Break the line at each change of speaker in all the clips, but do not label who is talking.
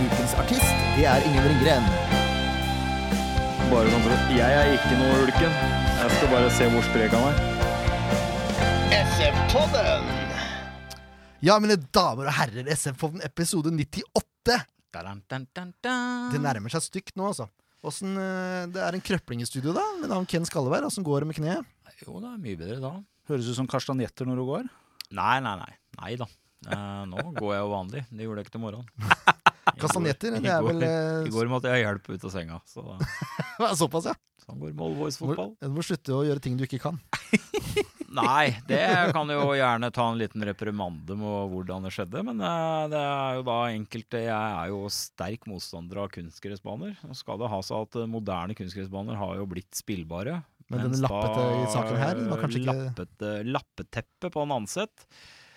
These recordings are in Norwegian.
ukens artist, det er Ingen Ringgren.
Bare sånn for at Jeg er ikke noe ulken. Jeg skal bare se hvor sprek han er.
SF-podden!
Ja, mine damer og herrer, SF-podden episode 98.
Dun, dun, dun, dun.
Det nærmer seg stygt nå, altså. Åssen, eh, det er en krøpling i studio, da, med navn Ken Skalleberg. Åssen går det med kneet?
Jo, det er mye bedre da.
Høres ut som kastanjetter når du går.
Nei, nei, nei. Nei da. Eh, nå går jeg jo vanlig. Det gjorde jeg ikke til morgenen.
Kastanjetter, det er vel eh,
I går måtte jeg ha hjelp ut av senga. Så
Såpass, ja.
sånn går med Old
Du må, slutte å gjøre ting du ikke kan.
Nei, det kan jo gjerne ta en liten reprimande med hvordan det skjedde. Men eh, det er jo da enkelte Jeg er jo sterk motstander av kunstgressbaner. Nå skal det ha seg at eh, moderne kunstgressbaner har jo blitt spillbare.
Men
den
denne lappete
da,
i saken her var kanskje ikke
lappete, Lappeteppe på Nanset.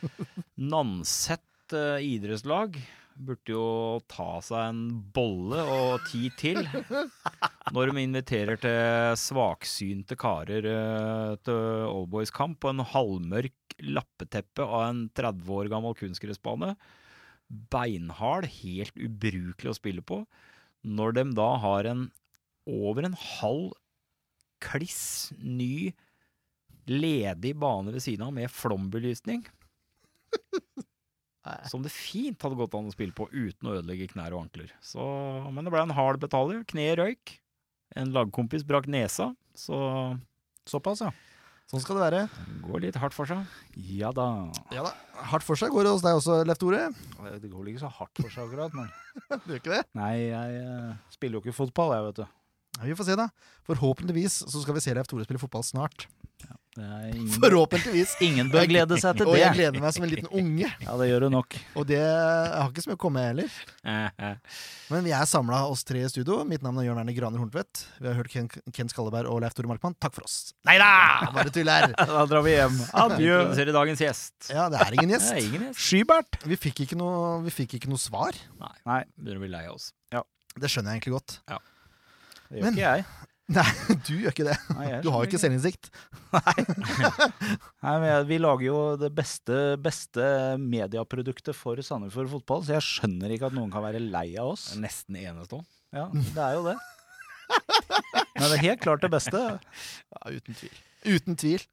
Nanset idrettslag burde jo ta seg en bolle og ti til når de inviterer til svaksynte karer eh, til Oldboys-kamp på en halvmørk lappeteppe av en 30 år gammel kunstgressbane. Beinhard, helt ubrukelig å spille på. Når de da har en over en halv kliss ny ledig bane ved siden av med flombelysning. Som det fint hadde gått an å spille på uten å ødelegge knær og ankler. Så, men det ble en hard betaler. Kneet røyk. En lagkompis brakk nesa. Så
Såpass, ja.
Sånn skal det være.
det går litt hardt for seg.
Ja da.
Ja da. Hardt for seg går det hos deg også, Leif Tore.
Det går vel ikke så hardt for seg akkurat, men
Du gjør ikke det?
Nei, jeg eh, spiller jo ikke fotball, jeg, vet du.
Ja, vi får se, da. Forhåpentligvis så skal vi se Leif Tore spille fotball snart.
Ingen,
Forhåpentligvis.
ingen bør glede seg til det.
Og jeg gleder meg som en liten unge.
Ja, det gjør du nok.
Og det jeg har ikke så mye å komme med heller. Men vi er samla oss tre i studio. Mitt navn er Jørn Erne Graner Horntvedt. Vi har hørt Ken, Ken Skalleberg og Leif Tore Markmann. Takk for oss. Nei da! Bare tull her.
Da drar vi hjem. Adjø.
i dagens gjest.
Ja, det er ingen
Det er
gjest.
ingen gjest.
Skybert.
Vi fikk ikke noe, vi fikk ikke noe svar.
Nei.
Nei.
Begynner å bli lei av oss.
Det skjønner jeg egentlig godt. Ja.
Det gjør
Men-
ikke jeg.
Nei, du gjør ikke det.
Nei,
Du har jo ikke selvinnsikt.
Nei, men jeg, Vi lager jo det beste, beste medieproduktet for Sandefjord fotball, så jeg skjønner ikke at noen kan være lei av oss.
Nesten enestående.
Ja, det er jo det. Men det er helt klart det beste.
Ja, uten tvil. Uten tvil.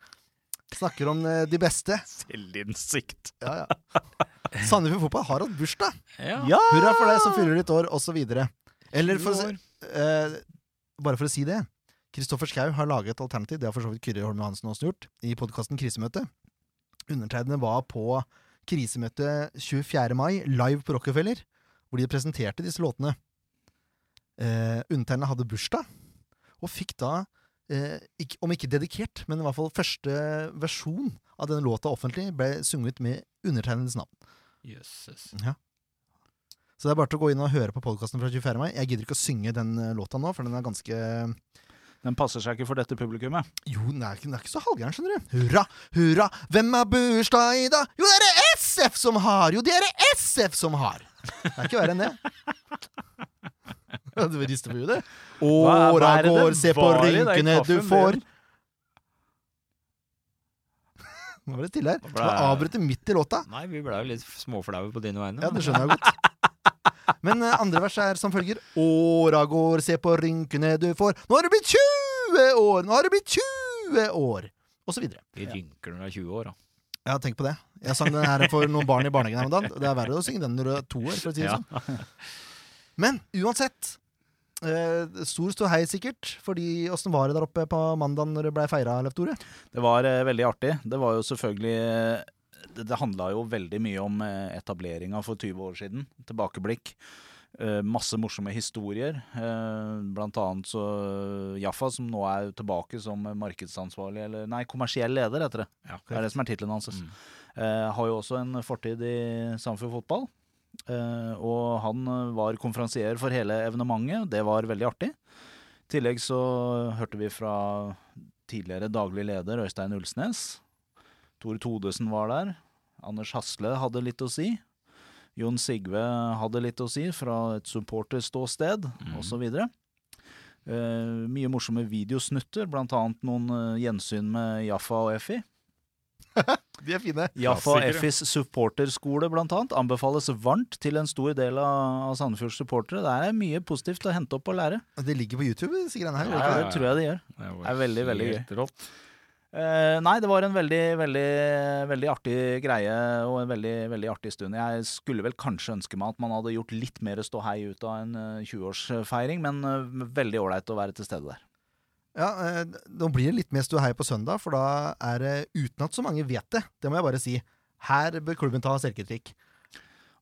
Snakker om eh, de beste.
Selvinnsikt.
Ja, ja. Sandefjord Fotball har hatt bursdag.
Ja.
Ja!
Hurra for deg som fyller ditt år, osv. Eller for å si, eh, bare for å si det. Kristoffer Schau har laget et alternativ, det har for så vidt Kyrre Holm Johansen også gjort, i podkasten Krisemøte. Undertegnede var på krisemøte 24. mai, live på Rockefeller, hvor de presenterte disse låtene. Eh, undertegnede hadde bursdag, og fikk da, eh, ikke, om ikke dedikert, men i hvert fall første versjon av denne låta offentlig, ble sunget med undertegnedes navn.
Jøsses.
Så det er bare til å gå inn og høre på podkasten fra 24. mai. Jeg gidder ikke å synge den eh, låta nå, for den er ganske
Den passer seg ikke for dette publikummet.
Jo, den er, ikke- den er ikke så halvgæren, skjønner du. Hurra, hurra, hvem har bursdag i dag? Jo, det er det SF som har! Jo, det er det SF som har! Det er ikke verre enn det. Du rister på
hva
Åra går, se på rynkene du får. Nå var det stille her. Har
jeg-
avbrutt midt i låta.
Nei, vi ble jo litt småflaue på dine vegne.
Ja, det skjønner jeg godt. Men eh, andre vers er som følger. Åra går, se på rynkene du får. Nå har det blitt 20 år! Nå har det blitt 20 år! Og så videre.
De rynker når du er 20 år, da.
Ja, tenk på det. Jeg sang den her for noen barn i barnehagen her om dagen. Det er verre å synge den når du er to år, for å si det sånn. Men uansett. Eh, stor ståhei sikkert, fordi åssen var det der oppe på mandag når det blei feira, Leif Tore?
Det var eh, veldig artig. Det var jo selvfølgelig eh, Det, det handla jo veldig mye om eh, etableringa for 20 år siden. Tilbakeblikk. Eh, masse morsomme historier. Eh, blant annet så Jaffa, som nå er tilbake som markedsansvarlig, eller nei, kommersiell leder, heter det.
Ja,
Det er det som er tittelen hans.
Mm.
Har jo også en fortid i Samfjord fotball. Og han var konferansier for hele evenementet. Det var veldig artig. I tillegg så hørte vi fra tidligere daglig leder Øystein Ulsnes. Tor Todesen var der. Anders Hasle hadde litt å si. Jon Sigve hadde litt å si fra et supporterståsted,
mm.
osv. Uh, mye morsomme videosnutter, blant annet noen uh, gjensyn med Jaffa og Effi.
De er fine.
Jaffa og. Effis supporterskole blant annet anbefales varmt til en stor del av, av Sandefjords supportere. Det er mye positivt å hente opp og lære.
Det ligger på YouTube, disse greiene her.
Ja,
det
tror jeg det gjør.
Det
Det er veldig, veldig
gøy. rått.
Eh, nei, det var en veldig, veldig, veldig artig greie og en veldig, veldig artig stund. Jeg skulle vel kanskje ønske meg at man hadde gjort litt mer ståhei ut av en uh, 20-årsfeiring, men uh, veldig ålreit å være til stede der.
Ja, eh, Nå blir det litt mer ståhei på søndag, for da er det uten at så mange vet det. Det må jeg bare si. Her bør klubben ta selvkritikk.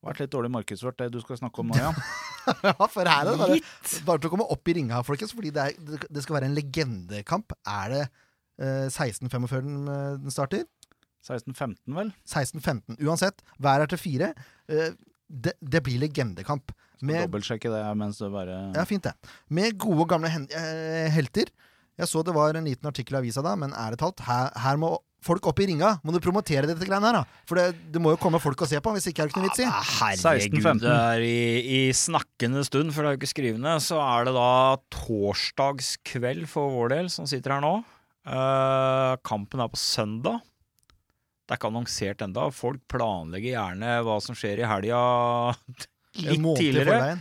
Vært litt dårlig markedsført, det du skal snakke om nå, ja.
ja, for her er det bare, bare til å komme opp i ringa, folkens, fordi det, er, det skal være en legendekamp. Er det eh, 16.45 den, eh, starter?
16-15, vel?
16.15. Uansett, hver er til fire. Eh, det, det blir legendekamp. Med,
Dobbeltsjekke det mens det bare
ja, fint det. Med gode, gamle hen, eh, helter. Jeg så det var en liten artikkel i avisa da, men ærlig talt, her, her må folk opp i ringa. Må du promotere dette greiene her, da? For det, det må jo komme folk og se på, hvis ikke er det ikke noe vits i.
Herregud, det er i, i snakkende stund, for det er jo ikke skrivende, så er det da torsdagskveld for vår del, som sitter her nå. Eh, kampen er på søndag. Det er ikke annonsert enda. Folk planlegger gjerne hva som skjer i helga litt
måned
tidligere.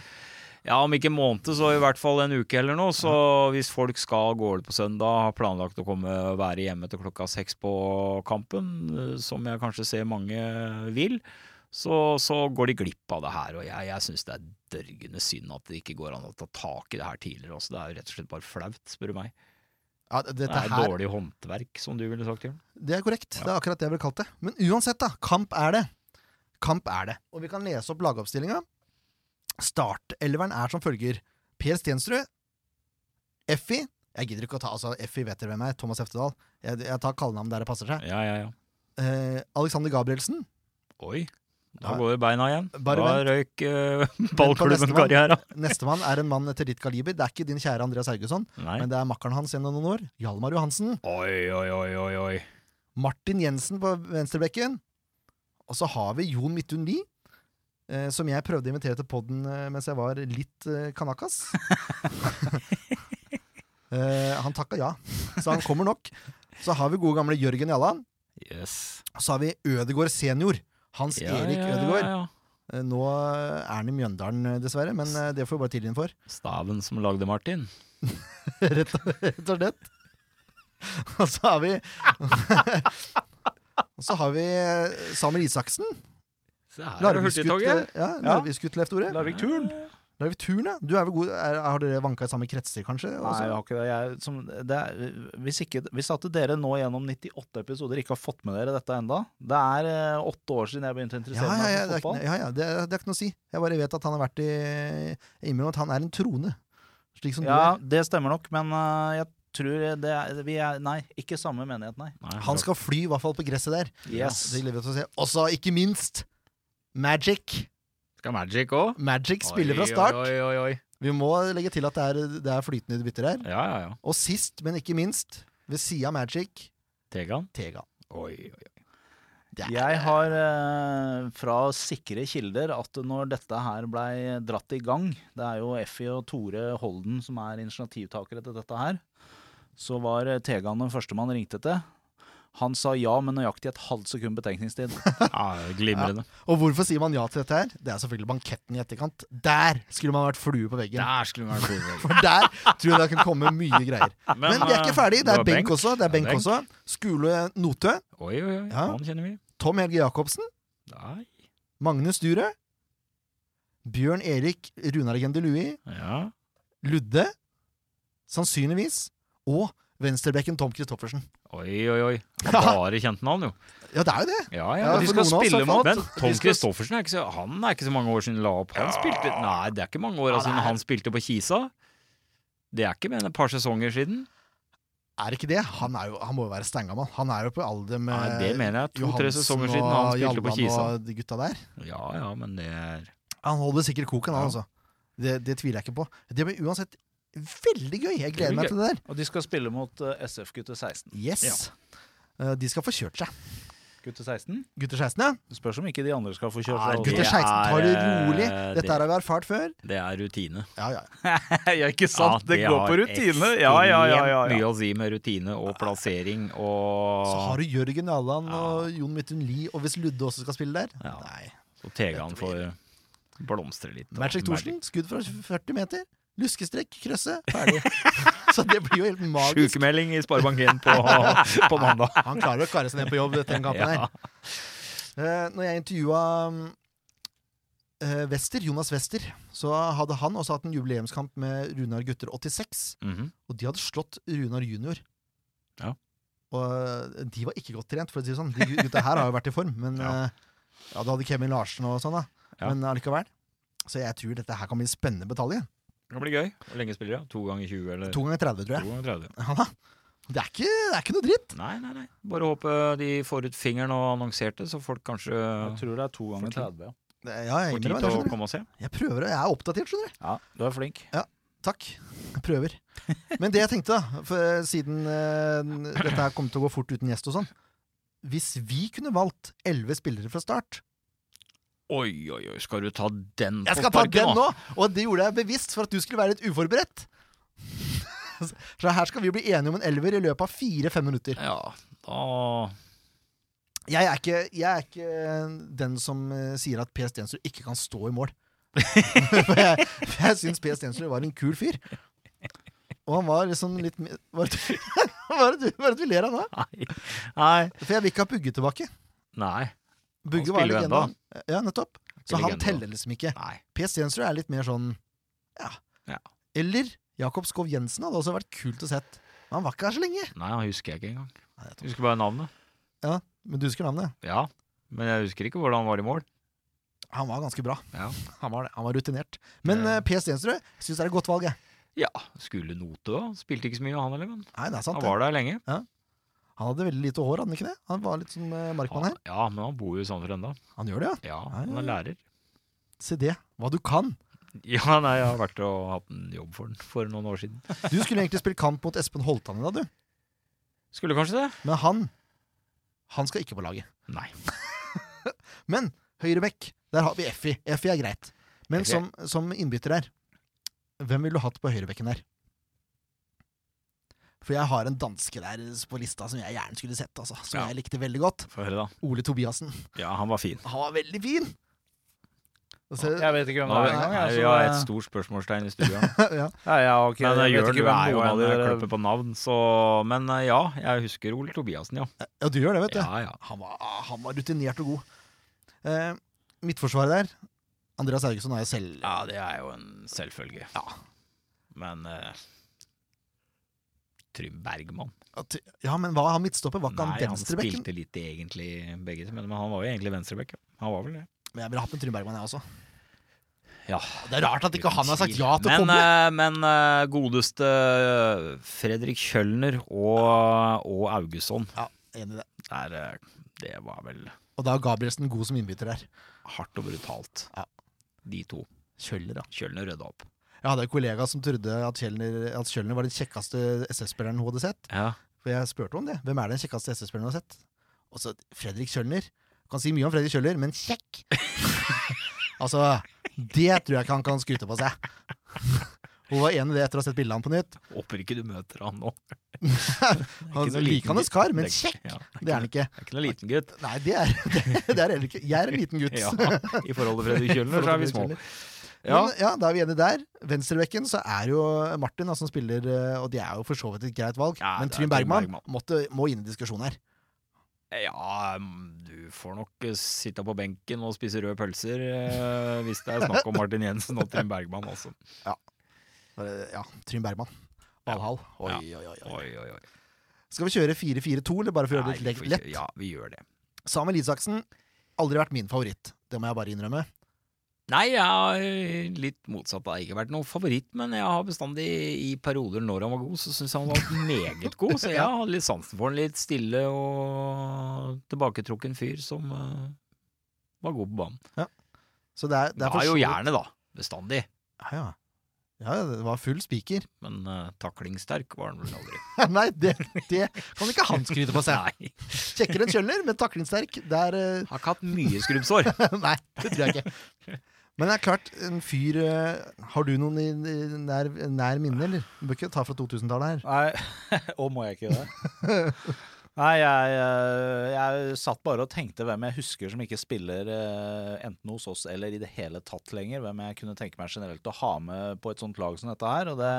Ja, om ikke en måned, så i hvert fall en uke eller noe. Så hvis folk skal gå ut på søndag, har planlagt å komme være hjemme til klokka seks på kampen, eh, som jeg kanskje ser mange vil, så, så går de glipp av det her. Og jeg, jeg syns det er dørgende synd at det ikke går an å ta tak i det her tidligere. Også. Det er jo rett og slett bare flaut, spør du meg.
Ja,
Det er
her,
dårlig håndverk, som du ville sagt, Jørn.
det er korrekt. Det er akkurat det jeg ville kalt det. Men uansett, da. Kamp er det. Kamp er det. Og vi kan lese opp lagoppstillinga. Startelveren er som følger. Per Stensrud. Effi. Jeg gidder ikke å ta altså, Effi vet dere hvem er. Thomas Eftedal. Jeg, jeg tar kallenavn der det passer seg.
Ja, ja, ja.
Eh, Alexander Gabrielsen.
Oi. Da
går
går beina igjen.
Bare
da røyk uh,
nestemann.
ballklubben-karriera.
Nestemann er en mann etter ditt kaliber. Det er ikke din kjære Andreas Haugesson,
Nei.
men det er makkeren hans gjennom noen år. Hjalmar Johansen.
Oi, oi, oi, oi, oi.
Martin Jensen på venstrebekken. Og så har vi Jon Midtun Lie, eh, som jeg prøvde å invitere til podden eh, mens jeg var litt eh, kanakas. eh, han takka ja, så han kommer nok. Så har vi gode gamle Jørgen Jalland.
Yes.
Og så har vi Ødegård senior. Hans
Ja,
Erik
ja, ja.
Eh, Nå er han i Mjøndalen, eh, dessverre, men eh, det får vi bare tilgi ham for.
Staven som lagde Martin.
rett, og, rett og slett. Og så har vi Og så har vi Samuel Isaksen.
Larvik-skutt,
ja, ja, Leif Tore.
Turn?
er Turn, ja. Du er vel god er, Har dere vanka i samme kretser, kanskje?
Nei,
vi
jeg har ikke det. Jeg, som, det er, hvis, ikke, hvis at dere nå gjennom 98 episoder ikke har fått med dere dette enda Det er eh, åtte år siden jeg begynte å interessere
ja, ja,
meg for fotball.
ja, ja det, er, det er ikke noe å si. Jeg bare vet at han har vært i Jeg at han er en trone. Slik som
Ja,
du er.
det stemmer nok, men uh, jeg tror det er, vi er Nei, ikke samme menighet, nei.
Nei,
Han skal fly, i hvert fall på gresset der.
Yes.
Det gleder vi oss til å se. Og så, ikke minst, Magic.
Skal Magic òg?
Magic spiller fra start.
Oi, oi, oi.
Vi må legge til at det er, det er flytende bytter her.
Ja, ja, ja.
Og sist, men ikke minst, ved sida av Magic,
Tegan.
Tegan.
Oi, oi, oi.
Er-
Jeg har eh, fra sikre kilder at når dette her blei dratt i gang Det er jo Effie og Tore Holden som er initiativtakere til dette her. Så var Tegan den første man ringte til. Han sa ja med nøyaktig et halvt sekund betenkningstid.
Ja, glimrende.
Og hvorfor sier man ja til dette her? Det er selvfølgelig banketten i etterkant. Der skulle man vært flue på veggen.
Der skulle man vært flue på veggen.
For der tror jeg det kan komme mye greier. Men vi er ikke ferdig. Det er benk også. Det er benk
benk.
også. Skule Notø.
Oi, oi, oi.
Ja.
Han kjenner vi.
Tom Helge Jacobsen.
Nei.
Magnus Dure. Bjørn Erik Runar Gendelui. Louis.
Ja.
Ludde. Sannsynligvis. Og venstrebekken Tom Christoffersen.
Oi, oi, oi. Han har bare kjente navn, jo.
Ja, det er jo det.
Ja,
Ja,
ja.
De skal spille mot
Men Tom Christoffersen er ikke så, han er ikke så mange år siden la opp. Han spilte Nei, det er ikke mange år
Ja, det
siden han spilte på Kisa. Det er ikke mer enn et par sesonger siden.
Er ikke det? Han, er jo, han må jo være steingammal. Han er jo på alder med
Nei, det mener jeg. To-tre sesonger siden han
spilte
spilte på Kisa.
og de gutta der.
Ja, ja, men det er
Han holder sikkert koken, han
Ja.
altså. Det, det tviler jeg ikke på. Det blir uansett veldig gøy. Jeg gleder meg til det der.
Og de skal spille mot uh, SF gutter 16.
Yes. Eh, de skal få kjørt seg.
Gutter 16?
Gutter 16, ja.
Det spørs om ikke de andre skal få kjørt
Nei,
seg.
Gutter 16 tar det rolig.
eh,
Dette
det-
har vi erfart før.
Det er rutine.
Ja, ja.
ja, ikke sant?
Ja,
det går på rutine. Ja, ja, ja. ja,
Mye å si med rutine og plassering og
Så har du Jørgen Allan
Ja.
og Jon Midtun Lie, og hvis Ludde også skal spille der
Ja.
Nei.
Så Tegan får blomstre litt.
Magic. Thorsen, skudd fra 40 meter. Luskestrekk, krøsse, ferdig. Så det blir jo helt magisk.
Sjukemelding i Sparebank1 på, på mandag.
Han klarer å kare seg ned på jobb etter den kampen
Ja.
her. Eh, når jeg intervjua eh, Wester, Jonas Wester, så hadde han også hatt en jubileumskamp med Runar gutter 86.
Mhm.
Og de hadde slått Runar junior.
Ja.
Og eh, de var ikke godt trent, for å si det sånn. De gutta her har jo vært i form. Men
Ja.
ja, ja du hadde Kevin Larsen og sånn, da.
Ja.
Men allikevel. Så jeg tror dette her kan bli en spennende batalje.
Det kan bli gøy. Hvor lenge spiller de? To ganger 20, eller
To ganger 30, tror jeg.
to ganger 30?
Ja, da. Det, er ikke, det er ikke noe dritt.
Nei, nei, nei. Bare håpe de får ut fingeren og annonserte, så folk kanskje
Jeg tror det er to ganger 30. Ja.
Det, ja, jeg,
får tid til å komme og se.
jeg prøver, jeg er oppdatert, skjønner du.
ja, du er flink.
Ja, Takk. Jeg prøver. Men det jeg tenkte, da, for eh, siden eh, dette her kommer til å gå fort uten gjest og sånn Hvis vi kunne valgt elleve spillere fra start
Oi, oi, oi, skal du ta den på sparket nå?
Jeg skal ta den nå! Og det gjorde jeg bevisst for at du skulle være litt uforberedt. Så her skal vi bli enige om en elver i løpet av fire-fem minutter.
Ja, da
Jeg er ikke, jeg er ikke den som eh, sier at Per Stensrud ikke kan stå i mål. for jeg, for jeg syns Per Stensrud var en kul fyr. Og han var liksom litt Hva er det du- hva er det du ler av nå?
Nei. Nei.
For jeg vil ikke ha Pugge tilbake.
Nei.
Bugge var legenda. Ja, nettopp. Så han
legenda.
teller liksom ikke.
Nei.
Per Stensrud er litt mer sånn ja.
Ja.
Eller Jakob Skov Jensen hadde også vært kult å sett. Men han var ikke her så lenge.
Nei, han husker jeg ikke engang.
Nei, jeg
husker bare navnet.
Ja, Men du husker navnet?
Ja, men jeg husker ikke hvordan han var i mål.
Han var ganske bra.
Ja.
Han var, han var rutinert. Men
Eh.
uh, Per Stensrud syns det er et godt valg. Jeg.
Ja, skulle note da. Spilte ikke så mye, han heller, men
Nei, det er sant.
han var der lenge.
Han hadde veldig lite hår, hadde han ikke det? Han var litt som uh, Markmann her.
Ja, men han bor jo i Sandefjord ennå.
Han gjør det, ja.
Ja, han er lærer.
Se det. Hva du kan.
Ja, nei, jeg har vært og hatt en jobb for den for noen år siden.
Du skulle egentlig spille kamp mot Espen Holtan i dag, du.
Skulle kanskje det?
Men han Han skal ikke på laget.
Nei.
Men høyrebekk, der har vi Effi. Effi er greit. Men
Effie.
som, som innbytter her, hvem ville du hatt på høyrebekken der? For jeg har en danske der på lista som jeg gjerne skulle sett, altså. Som
Ja.
jeg likte veldig godt.
Da.
Ole Tobiassen.
Ja, han var fin.
Han var veldig fin! Altså,
Jeg vet ikke hvem det er engang. Altså.
vi har et stort spørsmålstegn i studio.
ja.
Ja, ikke,
Men jeg,
jeg vet ikke hvem
er jo
noen av
en
dere-
kløpper på navn, så Men eh, ja, jeg husker Ole Tobiassen, ja.
ja, du gjør det, vet du.
Ja, ja.
Han, var, han var rutinert og god. Eh, midtforsvaret der Andreas Haugesson er jo selv
Ja, det er jo en selvfølge.
Ja.
Men uh, Trym Bergman
at- Ja, men hva han midtstopper? Var ikke
Nei,
han
han spilte litt egentlig begge, men, han var jo egentlig venstrebekk. Han var vel det.
Men jeg ville hatt med Trym Bergman, jeg også.
Ja.
Det er rart at ikke han har sagt ja til å
men,
komme.
eh, men eh, godeste Fredrik Kjølner og, og Augusson.
Ja, Enig i det.
der, eh, Det var vel
Og da er Gabrielsen god som innbytter her.
hardt og brutalt.
Ja.
De to.
Kjøller, da.
Kjølner rydda opp.
Jeg hadde en kollega som trodde at Kjellner, at Kjellner var den kjekkeste SS-spilleren hun hadde sett.
Ja.
For jeg spurte om det. Hvem er den kjekkeste SS-spilleren hun har sett? Og så Fredrik Kjølner. Kan si mye om Fredrik Kjøller, men kjekk! altså, det tror jeg ikke han kan skryte på seg. Hun var enig i det etter å ha sett bildene på nytt.
Håper ikke du møter han nå.
Han Likende kar, men kjekk!
Ja,
Det er han ikke.
Det er ikke noen liten gutt.
Nei, det er det, det er heller ikke. Jeg er en liten gutt.
Ja, I forhold til Fredrik Kjølner, så er vi små.
Ja. Men, ja, da er vi enige der. Venstrebekken så er jo Martin da, som spiller, eh, og det er jo for så vidt et greit valg.
Ja,
men Trym Bergman,
Bergman.
Måtte, må inn i diskusjonen her.
Ja, mm, du får nok eh, sitte på benken og spise røde pølser eh, hvis det er snakk om Martin Jensen og Trym Bergman, altså.
Ja. Ja, Trym Bergman. Valhall. Oi,
Ja.
oi, oi, oi.
Oi.
Skal vi kjøre 4-4-2, eller bare for å gjøre det litt lett?
Ja, vi gjør det.
Samuel Isaksen, aldri vært min favoritt. Det må jeg bare innrømme.
Nei, jeg har eh, litt motsatt. Det har ikke vært noen favoritt, men jeg har bestandig i perioder når han var god, så syns jeg han var meget god. Så jeg hadde litt sansen for en litt stille og tilbaketrukken fyr som uh, var god på banen. Ja.
Så det er, det er
er jo gjerne, da. Bestandig.
Ja, ja. ja, det var full spiker.
Men uh, taklingssterk var han vel aldri.
Nei, det, det kan ikke han skryte på seg. Kjekkere enn Kjøller, men taklingssterk, der uh...
Har ikke hatt mye skrubbsår.
Nei, det tror jeg ikke. Men det er klart, en fyr eh, Har du noen i, i nær, nær minne, eller? Du bør ikke ta fra 2000-tallet her.
Nei, og må jeg ikke det? Nei, jeg, eh, jeg satt bare og tenkte hvem jeg husker som ikke spiller eh, enten hos oss eller i det hele tatt lenger. Hvem jeg kunne tenke meg generelt å ha med på et sånt lag som dette her. Og det,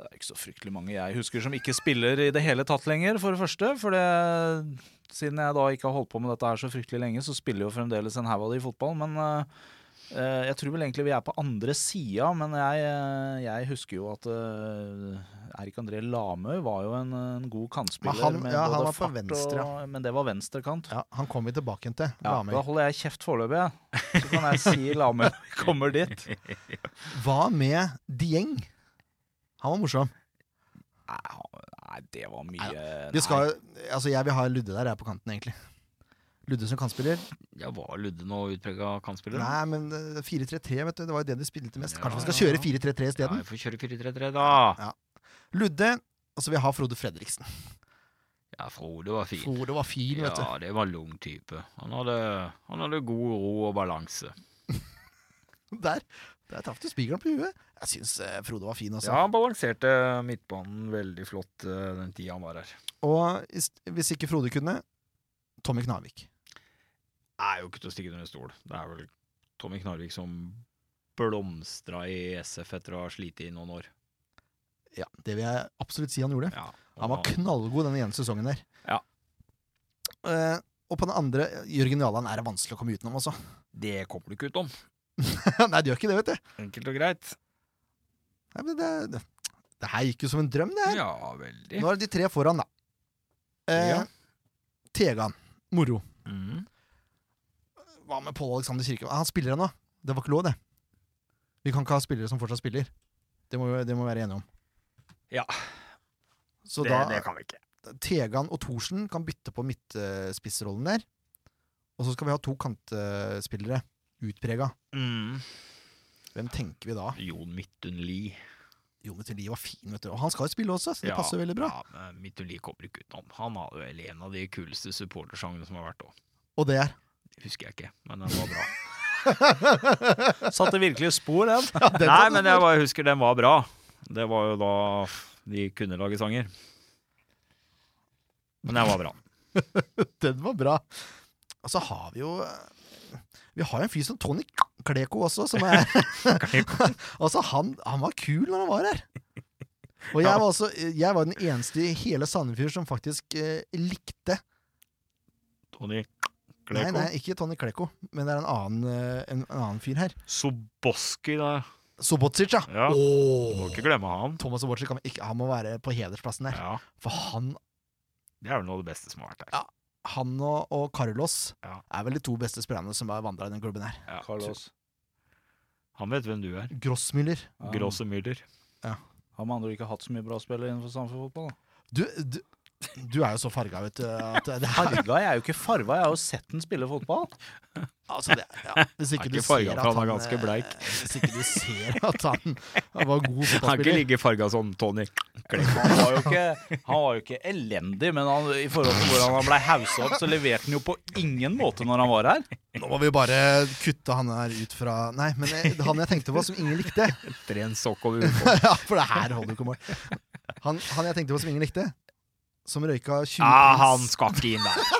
det er ikke så fryktelig mange jeg husker som ikke spiller i det hele tatt lenger, for det første. For det, siden jeg da ikke har holdt på med dette her så fryktelig lenge, så spiller jo fremdeles en haug av de i fotball. Men eh, jeg tror vel egentlig vi er på andre sida, men jeg, eh, jeg husker jo at eh, Erik André Lamøy var jo en, en god kantspiller.
Men han- ja, han var på venstre,
Og, men det var venstrekant.
Ja, Han kom vi tilbake igjen til.
Ja, da holder jeg kjeft foreløpig, jeg. Så kan jeg si Lamøy kommer dit.
Hva med Dieng? Han var morsom.
Nei, det var mye
Vi skal, altså Jeg vil ha Ludde der, jeg er på kanten, egentlig. Ludde som kantspiller?
Ja, var Ludde noe utprega kantspiller?
Nei, men eh, 4-3-3, vet du. Det var jo det du spilte mest.
Ja.
Kanskje vi skal kjøre 4-3-3
Ja,
isteden?
vi får kjøre 4-3-3, da.
Ludde, og så vil jeg ha Frode Fredriksen.
Ja, Frode var fin.
Frode var fin, vet du.
Ja, det var en lung type. Han hadde, han hadde god ro og balanse.
Der, der traff du spikeren på huet. Jeg syns eh, Frode var fin, Også.
Ja, han balanserte midtbanen veldig flott eh, den tida han var her.
Og hvis ikke Frode kunne, Tommy Knarvik.
Er jo ikke til å stikke under en stol. Det er vel Tommy Knarvik som blomstra i SF etter å ha slitt i noen år.
Ja, Det vil jeg absolutt si han gjorde.
Ja,
Han var knallgod den ene sesongen der.
Ja.
Eh, og på den andre, Jørgen Jaland er det vanskelig å komme utenom også.
Det kommer du ikke utenom.
Nei, det gjør ikke det, vet du.
Enkelt og greit.
Nei, men det, det, det her gikk jo som en drøm, det her.
Ja, veldig.
Nå er det de tre foran, da. Eh,
Ja.
Tegan. Moro. Hva med Pål Alexander Kirke? Han spiller ennå. Det var ikke lov, det. Vi kan ikke ha spillere som fortsatt spiller. Det må vi det må vi være enige om.
Ja.
Så
Det,
da
det kan vi ikke.
Tegan og Thorsen kan bytte på midtspissrollen der. Og så skal vi ha to kantspillere. Utprega.
Mm.
Hvem tenker vi da?
Jon Midtun Lie.
Jon Midtun Lie var fin, vet du. Og han skal jo spille også, så det passer veldig bra.
Ja, men Midtun Lie kommer ikke utenom. Han har vel en av de kuleste supportersangene som har vært òg.
Og det er
Husker jeg ikke, men den var bra.
Satte virkelig spor, den.
den
Nei, men jeg bare husker den var bra. Det var jo da de kunne lage sanger. Men den var bra.
Den var bra. Og så har vi jo Vi har jo en fyr som Tony Kleko også, som er Altså, han, han var kul når han var her. Og jeg var, også, jeg var den eneste i hele Sandefjord som faktisk eh, likte
Tony Kleko.
nei, ikke Tony Kleko, men det er en annen, eh, en, en annen fyr her.
Soboski, da.
Sobotsic, ja.
Ja.
Du
Må ikke glemme han.
Thomas Sobotsic ikke, han må være på hedersplassen der.
Ja,
For han,
Det er vel noe av det beste som har vært der.
Ja. han og, og Carlos
Ja.
er vel de to beste spillerne som har vandra i den klubben her.
Ja.
Carlos.
Han vet hvem du er.
Grossmüller.
Ja.
Grosse Müller.
Har med andre ord ikke hatt så mye bra spillere innenfor samfunnsfotball.
Du, du, du er jo så farga, vet du. At det her,
Farga? Jeg er jo ikke farga, jeg har jo sett den spille fotball.
altså det, ja, hvis ikke du
ikke farga,
ser
for
at
han er ganske
eh,
bleik.
Hvis ikke du ser at han, han var god
Han har ikke ligget farga som Tony.
Han var jo ikke, han var jo ikke elendig, men han, i forhold til hvordan han ble haussa opp, så leverte han jo på ingen måte når han var her.
Nå må vi bare kutte han her ut fra Nei, men jeg, han jeg tenkte på som ingen likte
Ren en sokk over uka.
Ja, for det her holder jo ikke mål. Han, han jeg tenkte på som ingen likte, som røyka 20
Ah, han skal ikke inn der.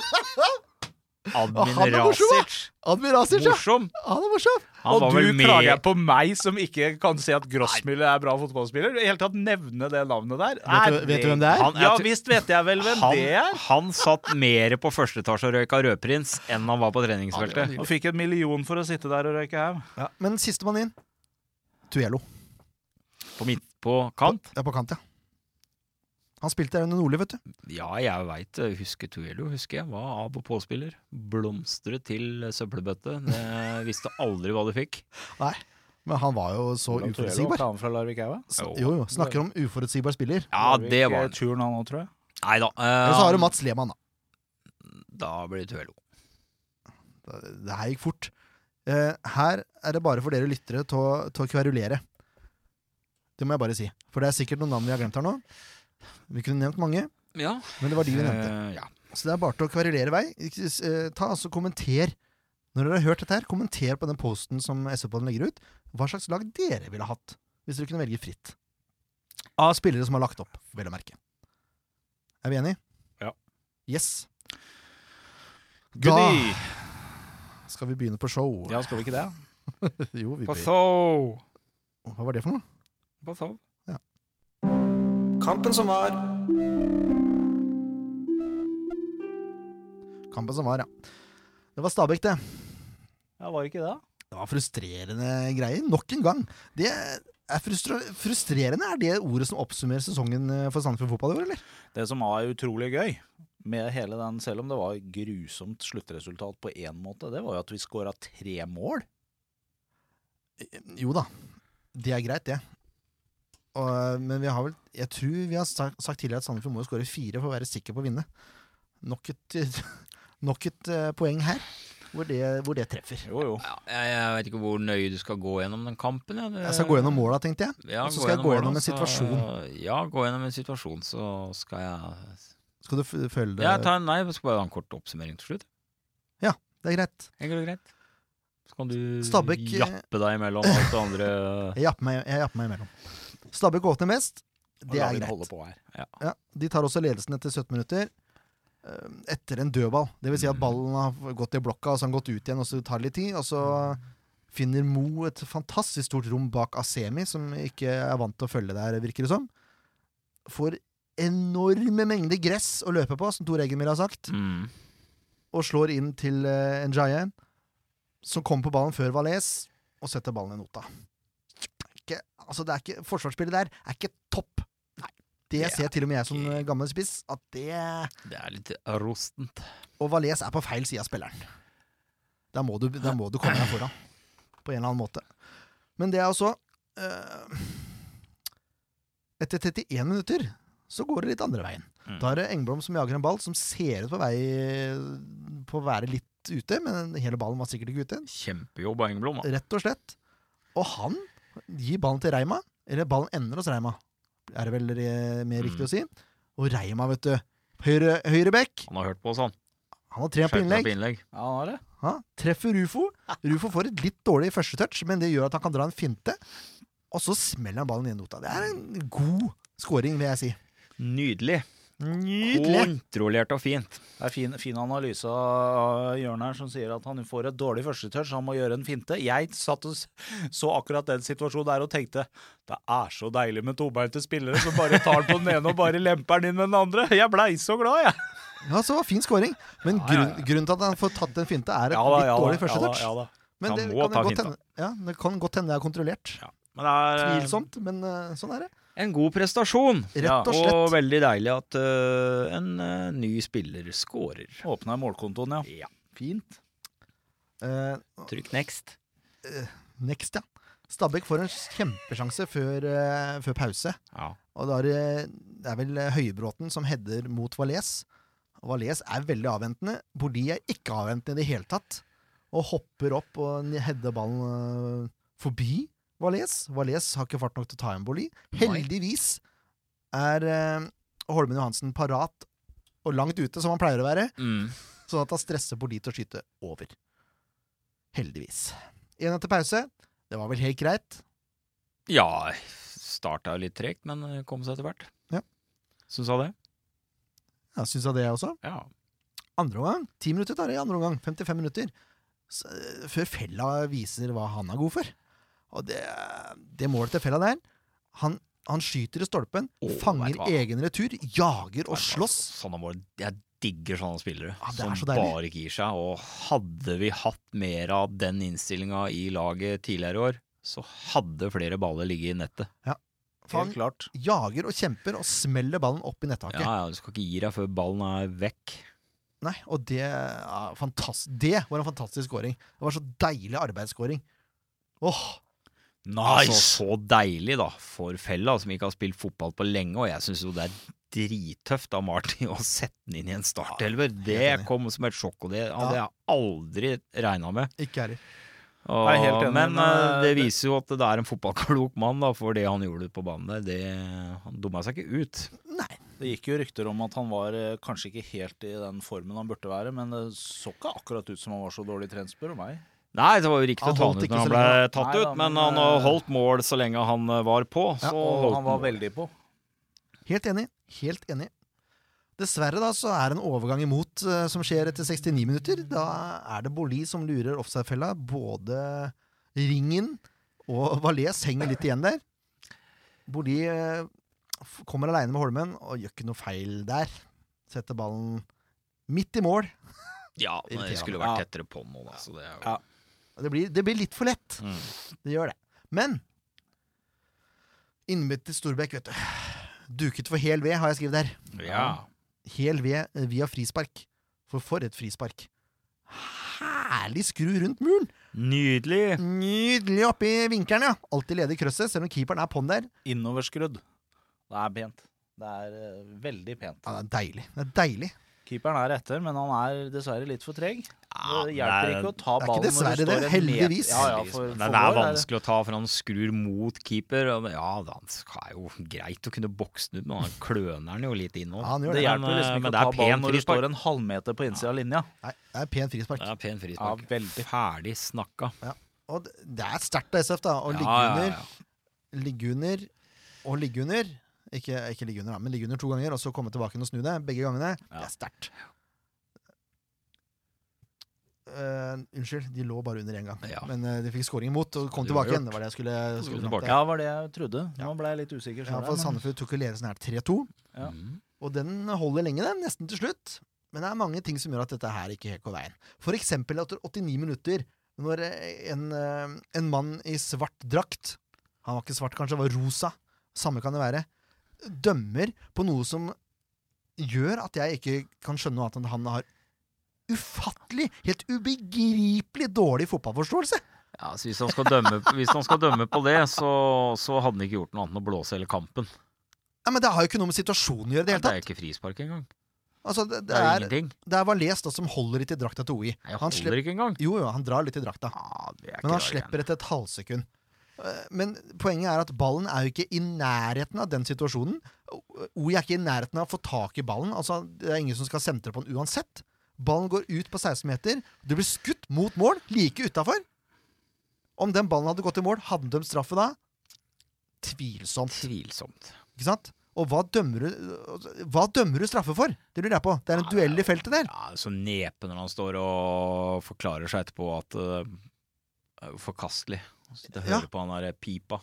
Admin
Rasic morsom, da.
Rasic.
Ja!
Morsom.
Han er morsom!
Han
og du klager
med
på meg som ikke kan si at Grossmiller er bra fotballspiller. I hele tatt nevne det navnet der.
Vet du- vet du hvem det er?
Han-
Ja
tror-
visst vet jeg vel hvem
han,
det er.
han satt mer på første etasje og røyka rødprins enn han var på treningsfeltet.
Og fikk en million for å sitte der og røyke haug.
Ja, men sistemann inn Tuello.
På midt på kant.
Ja, på kant, ja. Han spilte under Nordli, vet du.
Ja, jeg veit Husker Tuello, husker jeg. Var av- og påspiller. Blomstret til søppelbøtte. Det visste aldri hva du fikk.
Nei, Men han var jo så uforutsigbar.
Han fra Larvik
S-
Jo.
Jo. Snakker om uforutsigbar spiller.
Ja, det var han.
Turen han nå, tror jeg.
Nei da.
Eller så har du Mats Lehmann, da.
Da blir det Tuello.
Det det her gikk fort. Eh, her er det bare for dere lyttere til å, til å kverulere. Det må jeg bare si. For det er sikkert noen navn vi har glemt her nå. Vi kunne nevnt mange,
Ja.
men det var de vi nevnte.
Uh, ja.
Så det er bare til å kverulere vei. Eh, Ta altså Kommenter. Når dere har hørt dette her, kommenter på den posten som SV-podden legger ut. Hva slags lag dere ville hatt, hvis dere kunne velge fritt. Av spillere som har lagt opp, vel å merke. Er vi enige?
Ja.
Yes.
Goodie!
Da skal vi begynne på show.
Ja, skal vi ikke det?
jo, vi
På show!
Hva var det for noe?
På så
Kampen som var.
Kampen som var, ja. Det var Stabæk, det.
Ja, Var det ikke det?
Det var frustrerende greier. Nok en gang. Det er frustrerende er det ordet som oppsummerer sesongen eh, for Sandefjord fotball i år, eller?
Det som var utrolig gøy med hele den, selv om det var grusomt sluttresultat på én måte, det var jo at vi skåra tre mål.
Jo da, det er greit, det. Og, men vi har vel Jeg tror vi har sagt, sagt tidligere at Sandefjord må jo skåre fire for å være sikker på å vinne. Nok et, nok et uh, poeng her, hvor det, hvor det treffer.
Jo, jo.
ja, jeg, jeg vet ikke hvor nøye du skal gå gjennom den kampen. Ja. Det-
Jeg skal gå gjennom måla, tenkte jeg.
Ja,
og så skal jeg gå gjennom en situasjon.
Så, ja, gå gjennom en situasjon, så skal jeg
Skal du følge det
ja, ta, Nei, jeg skal bare ha en kort oppsummering til slutt.
Ja, Det er greit.
Det og greit. Så kan du
Stabæk, eh,
jappe deg imellom alt det andre.
Jeg japper meg, jeg japper meg imellom. Stabæk åpner mest. Det er greit.
her.
Ja, de tar også ledelsen etter 17 minutter. eh, Etter en dødball. Det vil si at ballen har gått i blokka, og så har den gått ut igjen, og så tar det litt tid. Og så finner Mo et fantastisk stort rom bak Asemi, som ikke er vant til å følge der, virker det som. Får enorme mengder gress å løpe på, som Tor Eggemyr har sagt,
Mm.
og slår inn til uh, Njaye, som kommer på ballen før Valais, og setter ballen i nota. Ikke, altså det er ikke, forsvarsspillet der er ikke topp. Nei, det ser til og med jeg som eh, gammel spiss, at det
Det er litt rostent.
Og Valais er på feil side av spilleren. Da må du, da må du komme deg foran. På en eller annen måte. Men det er også øh, Etter 31 minutter så går det litt andre veien.
Mm.
Da er det Engblom som jager en ball som ser ut på vei på å være litt ute, men hele ballen var sikkert ikke ute.
Kjempejobb av Engblom. da.
Rett og slett. Og han gir ballen til Reima. Eller ballen ender hos Reima, er det vel mer riktig
Mm.
å si. Og Reima, vet du. Høyre, høyre back.
Han har hørt på oss, han.
Han har trent på innlegg.
på innlegg.
Ja, han har det.
Ha? treffer Rufo. Rufo får et litt dårlig første touch, men det gjør at han kan dra en finte. Og så smeller han ballen i nota. Det er en god scoring, vil jeg si.
Nydelig.
Nydelig!
Kontrollert og fint.
Det er fin, fin analyse av Jørn her, som sier at han får et dårlig førstetouch, han må gjøre en finte. Jeg satt og så akkurat den situasjonen der og tenkte det er så deilig med tobeinte spillere som bare tar den på den ene og bare lemper den inn med den andre. Jeg blei så glad, jeg.
Ja, så var fin scoring. Men grunn, grunnen til at han får tatt en finte, er et
Ja da,
litt
ja da,
dårlig første
ja da.
Men det kan,
ta
godt hende, ja, det kan godt hende det er kontrollert.
Men det er eh,
Tvilsomt, men eh, sånn er det.
En god prestasjon.
Rett
Ja,
og
Og veldig deilig at uh, en uh, ny spiller scorer.
Åpna målkontoen, ja.
Ja.
Fint.
Uh,
Trykk next.
next, ja. Stabæk får en kjempesjanse før, før pause.
Ja.
Og det er det, er vel Høybråten som header mot Valais. Og Valais er veldig avventende. Bordi er ikke avventende i det hele tatt. Og hopper opp og header ballen forbi Valais. Valais har ikke fart nok til å ta en Boli. Heldigvis er eh, Holmen Johansen parat og langt ute, som han pleier å være,
Mm.
sånn at han stresser Boli til å skyte over. Heldigvis. Én etter pause. Det var vel helt greit.
ja starta litt tregt, men kom seg etter hvert.
Ja.
Syns jeg det?
Ja, Syns jeg det, også.
Ja.
Andre omgang. Ti minutter tar det i andre omgang. 55 minutter. Eh, før Fella viser hva han er god for. Og det, det målet til Fella der Han, han skyter i stolpen,
oh,
fanger egen retur, jager og slåss.
Sånne mål. Jeg digger sånne spillere
er så
som
deilig.
bare ikke gir seg. Og hadde vi hatt mer av den innstillinga i laget tidligere i år, så hadde flere baller ligget i nettet.
Ja.
Han jager og kjemper og smeller ballen opp i nettaket.
Ja, ja, Du skal ikke gi deg før ballen er vekk.
Nei, og det, ja, det var en fantastisk scoring. Det var så deilig arbeidsscoring. Åh,
Altså, så deilig, da, for Fella, som ikke har spilt fotball på lenge. Og jeg syns jo det er drittøft av Marty å sette den inn i en startelver. Det kom som et sjokk, og det hadde jeg aldri regna med.
ikke heller.
Er
men
men,
eh, det viser jo at det er en fotballklok mann, da, for det han gjorde på banen der. Det, han dumma seg ikke ut.
Det gikk jo rykter om at han var eh, kanskje ikke helt i den formen han burde være, men det så ikke akkurat ut som han var så dårlig trent, spør du meg.
Nei, det var jo riktig å ta han ut når han ble tatt
Nei da,
ut, men
men,
han har
eh,
holdt mål så lenge han eh, var på. Så
Og
holdt
han var
mål.
veldig på.
Helt enig. Helt enig. Dessverre da, så er det en overgang imot eh, som skjer etter 69 minutter. Da er det Boli som lurer offside-fella. Både Ringen og Valais henger litt igjen der. Boli kommer aleine med Holmen og gjør ikke noe feil der. Setter ballen midt i mål.
Ja, men det skulle vært tettere på nå, da. Så det er jo
Ja.
Det blir, det blir litt for lett.
Mm.
Det gjør det. Men innbyttet til Storbekk, vet du. Duket for hel ved, har jeg skrevet der.
Ja.
Hel ved eh, via frispark. For for et frispark. Herlig skru rundt muren!
Nydelig.
Nydelig oppi vinkelen, ja. Alltid ledig krøsset, selv om keeperen er på'n der.
Innoverskrudd. Det er pent. Det er uh, veldig pent.
Ja, det er deilig. Det er deilig.
Keeperen er etter, men han er dessverre litt for treg.
Ja,
det hjelper
det er-
ikke å ta
det er ikke
ballen
dessverre
når du
det,
står en
heldigvis.
meter- Ja, ja, for, for
det er
vår
vanskelig å ta, for han skrur mot keeper. Og ja, det er jo greit å kunne bokse den ut, men han kløner den jo litt inn òg.
Ja,
Det
det.
hjelper liksom ikke
men
å ta
er
ballen når du står en halvmeter på innsida av linja.
Nei, det er pen frispark.
Det er pen
Ja,
frispark.
veldig.
Ferdig snakka.
Og det- det er sterkt av SF, da. Å ligge
Ja, ja,
under,
ja.
ligge under og ligge under. Ikke, ikke ligge under, da, men ligge under to ganger, og så komme tilbake og snu det. Begge gangene. Det er sterkt. Uh, unnskyld, de lå bare under én gang.
Ja.
Men uh, de fikk scoring imot og kom tilbake igjen. Det var det jeg skulle, skulle
Tilbake.
Ja, var det jeg trodde. Nå ble jeg litt usikker.
Ja, for Sandefjord tok jo ledelsen her 3-2,
Ja.
Mm.
og den holder lenge, den. Nesten til slutt. Men det er mange ting som gjør at dette her ikke helt går veien. For eksempel etter 89 minutter, når eh, en, en mann i svart drakt Han var ikke svart, kanskje, det var rosa. Samme kan det være. Dømmer på noe som gjør at jeg ikke kan skjønne at han har ufattelig, helt ubegripelig dårlig fotballforståelse.
Ja, så hvis han skal dømme, hvis han skal dømme på det, så, så hadde han ikke gjort noe annet enn å blåse hele kampen.
Ja, men Det har jo ikke noe med situasjonen å gjøre. Det hele tatt.
Det er ikke frispark engang.
Altså, det,
Det
det,
er ingenting.
det er Valais som holder litt i drakta til OI.
Nei, Jeg
holder
holder ikke engang.
Jo, jo, han drar litt i drakta.
Ikke
Men han slipper etter et halvsekund. Eh, Men poenget er at ballen er jo ikke i nærheten av den situasjonen. OI er ikke i nærheten av å få tak i ballen. Altså, Det er ingen som skal sentre på den uansett. Ballen går ut på 16 meter. Det blir skutt mot mål, like utafor. Om den ballen hadde gått i mål, hadde de straffe da? Tvilsomt.
Tvilsomt.
Ikke sant? Og hva dømmer du Hva dømmer du straffe for? Det lurer jeg på. Det er en duell i feltet der.
Ja, så nepe når han står og forklarer seg etterpå at uh, forkastelig. Sitte og høre
Ja.
på han der pipa.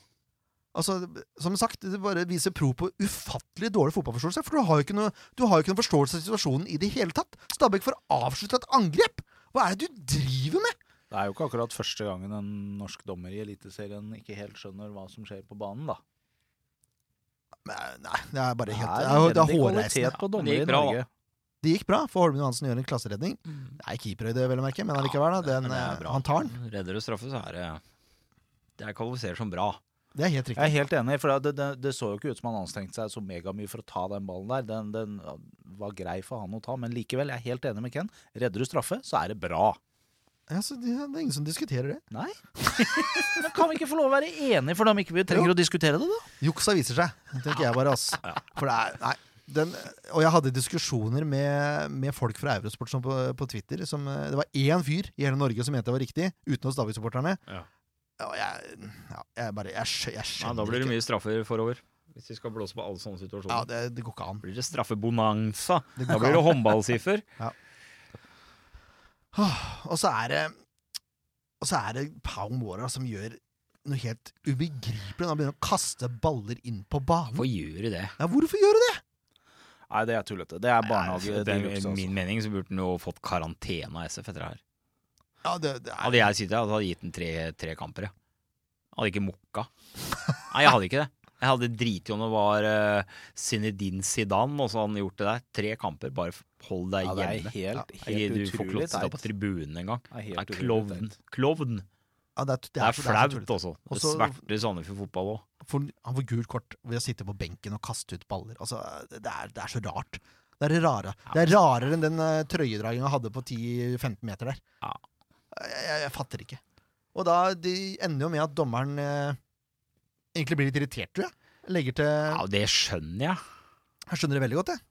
Altså, Som sagt, det bare viser pro på ufattelig dårlig fotballforståelse. For du har jo ikke noe, du har jo ikke noe forståelse av situasjonen i det hele tatt. Stabæk får avslutta et angrep! Hva er det du driver med?!
Det er jo ikke akkurat første gangen en norsk dommer i Eliteserien ikke helt skjønner hva som skjer på banen, da.
Men, Nei, det er bare
Det
helt
er
Det er, det er hårreisende.
på
det gikk bra, da.
Det gikk bra, for Holmen Johansen gjør en klasseredning. Det er keeperhøyde, vel å merke, men allikevel. da, Den,
Men det er
eh, han tar den.
Redder du straffe, så er det Det er kvalifisert som bra.
Det er helt riktig.
Jeg er helt enig, for det, det, det så jo ikke ut som han anstrengte seg så megamye for å ta den ballen der. Den, den var grei for han å ta, men likevel, jeg er helt enig med Ken. Redder du straffe, så er det bra.
Altså, det, er ingen som diskuterer det.
Nei. Men kan vi ikke få lov å være enige for dem ikke vi trenger å diskutere det, da?
Juksa viser seg, tenker jeg bare. ass. For det er, nei, den, og jeg hadde diskusjoner med, med folk fra Eurosport som på, på Twitter. Som, eh, det var én fyr i hele Norge som mente det var riktig, utenom Stavik-supporterne.
Ja.
Jeg, ja, jeg bare Jeg, skj jeg
Ja,
skjønner
da blir det
ikke.
mye straffer forover. Hvis vi skal blåse på alle sånne situasjoner.
Ja, det, det går ikke an.
Blir det straffebonanza.
Det
Da blir det
håndballsiffer.
håndballsiffer.
Og så er det Og så er det Pau Mora som gjør noe helt ubegripelig han begynner å kaste baller inn på banen.
Hvorfor gjør du det?
Ja, hvorfor gjør du det?
Nei, det er tullete. Det er barnehage.
det
det,
er
luxe, altså.
min mening så burde han jo fått karantene av SF etter det her.
Ja, det, det er,
Hadde jeg sittet her, hadde jeg gitt den tre, tre kamper. Jeg. Hadde ikke mokka. Nei, jeg hadde ikke det. Jeg hadde driti i om det var uh, Zinedine Zidane, og så hadde han gjort det der. Tre kamper, bare hold deg
Ja, det er
hjemme.
helt,
Jeg- du får ikke lov til å sitte på tribunen engang.
Det er
er klovn. Klovn.
ja, det, er, det,
Det
er,
er flaut også. Det sverter Sandefjord fotball òg.
Han får gult kort ved å sitte på benken og kaste ut baller. Altså, det, er, det er så rart. Det er rare. Det er rarere enn den uh, trøyedraginga hadde på 10-15 meter der.
Ja.
Jeg, jeg, jeg fatter ikke. Og da de ender jo med at dommeren eh, egentlig blir litt irritert, tror jeg. Legger til
Ja, det skjønner jeg.
Jeg skjønner det veldig godt, jeg.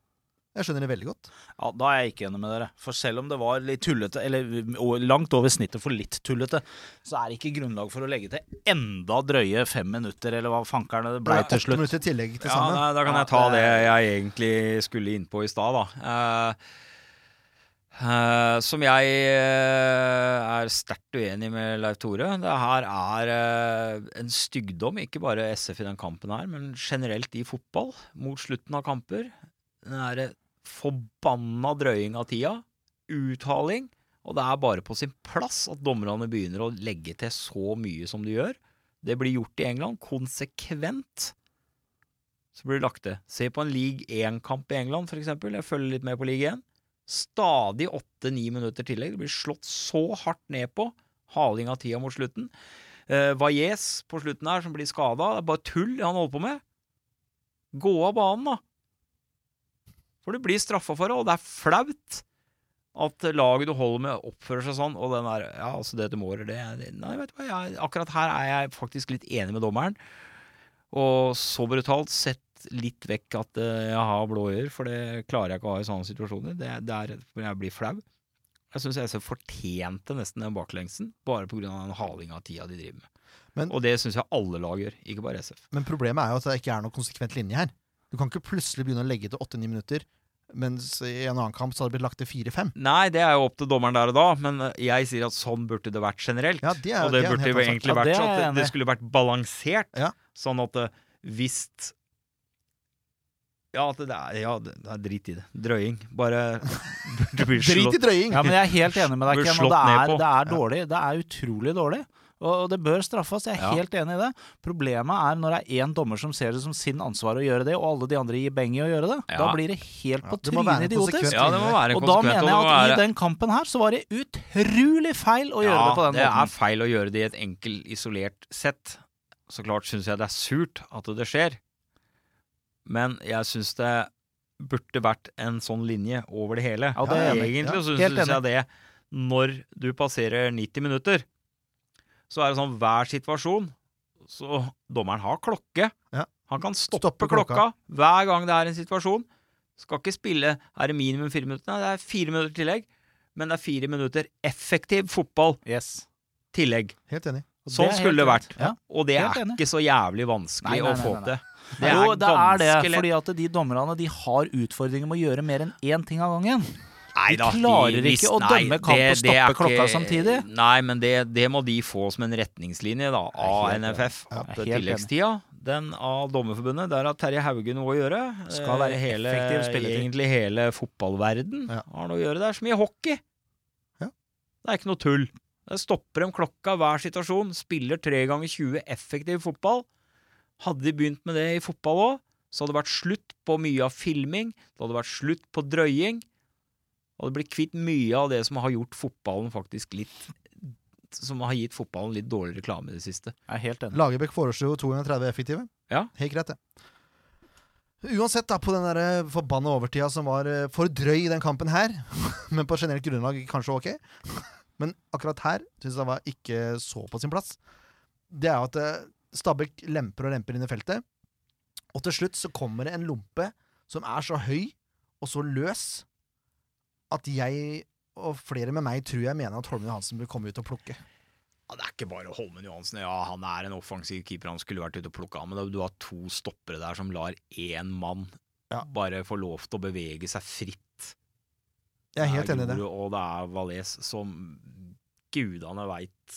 Jeg skjønner det veldig godt.
Ja, Da er jeg ikke enig med dere. For selv om det var litt tullete, eller og langt over snittet for litt tullete, så er det ikke grunnlag for å legge til enda drøye fem minutter, eller hva fankerne det blei til
Åtte
slutt.
minutter i tillegg til
Ja,
sammen.
nei, da kan jeg ta
det-
jeg egentlig skulle inn på i stad, da. Eh, eh, som jeg uh, er sterkt uenig med Leif Tore. Det her er uh, en stygdom, ikke bare SF i den kampen her, men generelt i fotball mot slutten av kamper. Den derre forbanna drøying av tida. Uthaling. Og det er bare på sin plass at dommerne begynner å legge til så mye som de gjør. Det blir gjort i England konsekvent så blir det lagt til. Se på en league 1-kamp i England, eksempel. Jeg følger litt med på league 1. Stadig åtte-ni minutter tillegg. Det blir slått så hardt ned på. Haling av tida mot slutten. Eh, Valles på slutten her, som blir skada. Det er bare tull det han holder på med. Gå av banen, da. For du blir straffa for det, og det er flaut at laget du holder med, oppfører seg sånn. Og den der, ja, altså det til Mårer, det Nei, vet du hva, jeg, akkurat her er jeg faktisk litt enig med dommeren. Og så brutalt sett litt vekk at eh, jeg har blå øyer, for det klarer jeg ikke å ha i sånne situasjoner. Det, det er jeg blir flau. Jeg syns SF fortjente nesten den baklengsen, bare pga. den halinga av tida de driver med.
Men-
og det syns jeg alle lag gjør, ikke bare SF.
Men problemet er jo at det ikke er noe konsekvent linje her. Du kan ikke plutselig begynne å legge til åtte-ni minutter, mens i en annen kamp så hadde det blitt lagt til fire-fem.
Nei, det er jo opp til dommeren der og da, men jeg sier at sånn burde det vært generelt.
Ja, det er-
og det,
det er
burde egentlig
Ja,
vært
det er
sånn at det, det skulle vært balansert.
Ja.
Sånn at eh, hvis Ja, det er, ja, det er drit i det. Drøying. Bare du
blir
slått Drit
i drøying!
Ja, men jeg er helt enig med deg, Ken. Og det er, det er dårlig. Det er utrolig dårlig. Og og det bør straffes. Jeg er
Ja.
helt enig i det. Problemet er når det er én dommer som ser det som sin ansvar å gjøre det, og alle de andre gir beng i å gjøre det.
Ja.
Da blir det helt på
Ja,
trynet
en
idiotisk.
Ja, det må være
Og da mener jeg at i den kampen her så var det utrolig feil å gjøre
ja,
det på den
det er feil å gjøre det i et enkelt, isolert sett. Så klart syns jeg det er surt at det skjer, men jeg syns det burde vært en sånn linje over det hele.
Ja, det er.
Egentlig
Ja,
syns jeg det når du passerer 90 minutter, så er det sånn hver situasjon Så dommeren har klokke.
Ja.
Han kan stoppe,
Stoppe
klokka.
klokka.
hver gang det er en situasjon. Skal ikke spille Er det minimum fire minutter? Nei, det er fire minutter tillegg. Men det er fire minutter effektiv fotball
Yes.
tillegg.
Helt enig.
Sånn
det
skulle det vært.
Ja.
Og det er ikke så jævlig vanskelig
Nei, nei,
å få
nei, nei.
til. Det er
jo, det er det, fordi at de dommerne de har utfordringer med å gjøre mer enn én ting av gangen.
Nei
de klarer
de,
ikke å dømme kamp og stoppe klokka
ikke-
samtidig.
Nei, men det, det må de få som en retningslinje da, av NFF. At tilleggstida, den av Dommerforbundet, der har Terje Hauge noe å gjøre.
Skal være
Eh, hele. Egentlig hele fotballverden
Ja.
har noe å gjøre. der. Så mye hockey.
Ja.
Det er ikke noe tull. Det stopper dem klokka hver situasjon. Spiller tre ganger 20 effektiv fotball. Hadde de begynt med det i fotball òg, så hadde det vært slutt på mye av filming. Det hadde vært slutt på drøying. Og Det blitt kvitt mye av det som har gjort fotballen faktisk litt Som har gitt fotballen litt dårlig reklame i det siste.
Jeg er helt enig.
Lagerbäck foreslo jo 230 effektive.
Ja.
Helt greit, det. Uansett, da, på den der eh, forbanna overtida som var eh, for drøy i den kampen her, men på generelt grunnlag kanskje ok, men akkurat her syns jeg var ikke så på sin plass, det er at eh, Stabæk lemper og lemper inn i feltet, og til slutt så kommer det en lompe som er så høy og så løs at jeg og flere med meg tror jeg mener at Holmen Johansen bør komme ut og plukke.
Ja, det er ikke bare Holmen Johansen. Ja, han er en offensiv keeper. Han skulle vært ute og plukka men du har to stoppere der som lar én mann
Ja.
bare få lov til å bevege seg fritt.
Jeg er helt enig i det.
Og det er Valais som gudene veit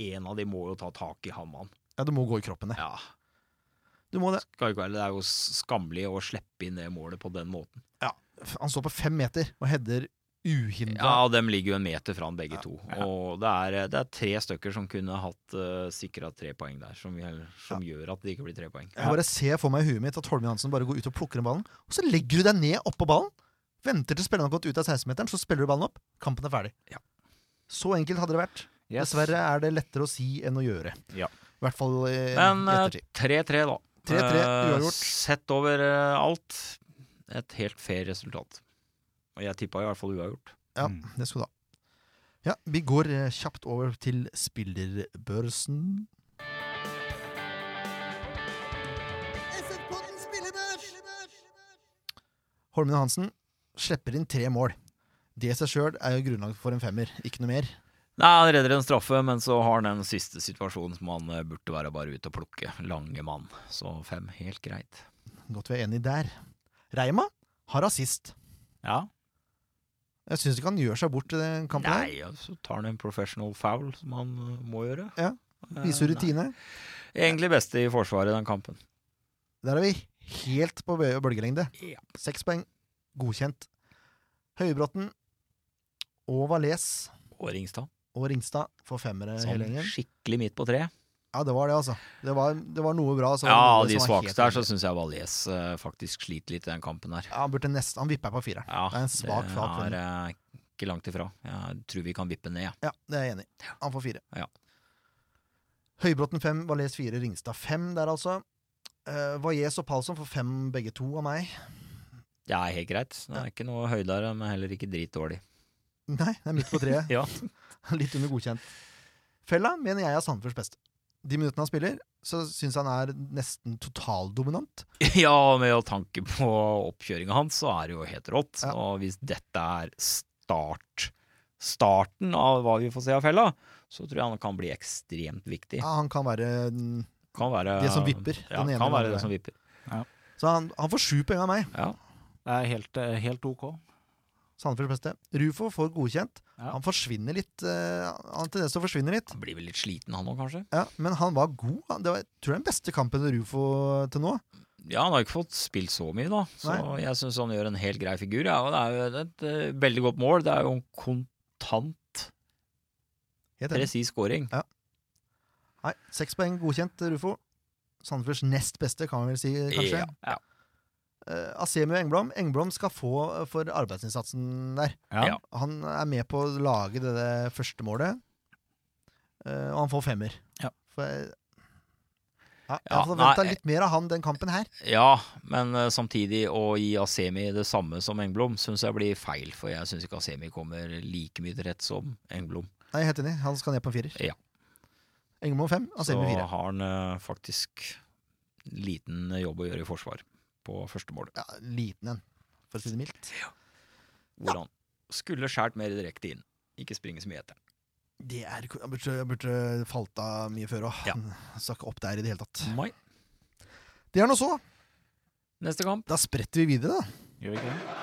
En av de må jo ta tak i han mannen.
Ja, det må gå i kroppen, det.
Ja.
Du må det.
Skal ikke være, det er jo skammelig å slippe inn det målet på den måten.
Ja, Han står på fem meter og header uhindra.
Ja, og dem ligger jo en meter fra han begge to. Og det er, det er tre stykker som kunne hatt uh, sikra tre poeng der, som, gjør- ja. gjør at det ikke blir tre poeng.
Jeg bare ser for meg i huet mitt at Holmen Hansen bare går ut og plukker den ballen, og så legger du deg ned oppå ballen. Venter til spillerne har gått ut av 16-meteren, så spiller du ballen opp. Kampen er ferdig.
Ja.
Så enkelt hadde det vært.
Yes.
Dessverre er det lettere å si enn å gjøre.
Ja.
I hvert fall eh,
Men
i ettertid.
Men 3-3, da.
3-3,
Eh,
uavgjort.
Sett over eh, alt, et helt fair resultat. Og jeg tippa i hvert fall uavgjort.
Ja,
Mm.
det skulle du ha. Ja, vi går eh, kjapt over til spillerbørsen. Holmen Hansen slipper inn tre mål. Det i seg sjøl er jo grunnlag for en femmer, ikke noe mer.
Nei, Han redder en straffe, men så har han den siste situasjonen som han eh, burde være bare ute og plukke. Lange mann. Så fem, helt greit.
Godt vi er enige der. Reima har assist.
Ja.
Jeg syns ikke han gjør seg bort i den kampen.
Nei, ja, så tar han en professional foul, som han eh, må gjøre.
Ja,
Viser
Viser
nei.
rutine.
Egentlig beste i forsvaret i den kampen.
Der er vi helt på bølgelengde.
Ja.
Seks poeng. Godkjent. Høybråten og Valais
Og Ringstad.
og Ringstad får femmere
Sånn
hele gjengen.
skikkelig midt på tre.
Ja, det var det, altså. Det var, det var noe bra. så var det
Ja,
noe
av de
som var helt
svakeste her så syns jeg Valais eh, faktisk sliter litt i den kampen her.
ja, Han burde nesten Han vipper på fireren.
Ja,
Det er en svak
det
flak
er eh, ikke langt ifra. Jeg tror vi kan vippe ned, jeg.
Ja, det er jeg enig i. Han får fire.
Ja.
Høybråten fem, Valais fire, Ringstad fem der, altså. Uh, Valles og Palsson får fem begge to av meg.
Det er helt greit. Det er ikke noe høydere, men heller ikke dritdårlig.
Nei, det er midt på treet.
Ja.
Litt under godkjent. Fella mener jeg er Sandefjords beste. De minuttene han spiller, så syns han er nesten totaldominant.
Ja, med tanke på oppkjøringa hans, så er det jo helt rått.
Ja.
Og hvis dette er start starten av hva vi får se av fella, så tror jeg han kan bli ekstremt viktig.
Ja, han kan være mm,
Kan være
Det som vipper,
Ja,
den ene
kan være det som vipper.
Så han, han får sju poeng av meg.
Ja.
Det er helt, eh, helt ok.
Sandefjords beste. Rufo får godkjent.
Ja.
Han forsvinner litt. Uh, han til å forsvinne litt.
Han blir vel litt sliten, han òg, kanskje?
Ja, men han var god. Det var, tror er den beste kampen til Rufo til nå.
Ja, han har ikke fått spilt så mye, da. Så jeg syns han gjør en helt grei figur. Ja, og det er jo et, eh, veldig godt mål. Det er jo en kontant,
Helt
presis scoring.
Nei, Seks poeng godkjent Rufo. Sandefjords nest beste, kan man vel si, kanskje.
Ja, ja.
Uh, Asemi og Engblom. Engblom skal få eh, for arbeidsinnsatsen der.
Ja.
Han er med på å lage det, det første målet, uh, og han får femmer.
Ja.
For ja, jeg
Ja,
forventa litt mer av han den kampen her.
Ja, men uh, samtidig å gi Asemi det samme som Engblom syns jeg blir feil, for jeg syns ikke Asemi kommer like mye til rett som Engblom.
Nei, helt enig. Han skal ned på en firer.
Ja.
Engblom fem, Asemi fire.
Så har han uh, faktisk liten jobb å gjøre i forsvar på første mål,
Ja, liten en, for å si det mildt.
hvor han skulle skåret mer direkte inn. Ikke springe så mye etter.
Det er, jeg burde, jeg burde falt av mye før òg.
Ja.
Skal ikke opp der i det hele tatt.
Mai.
Det er nå så.
Neste kamp.
Da spretter vi videre, da.
Gjør vi ikke det?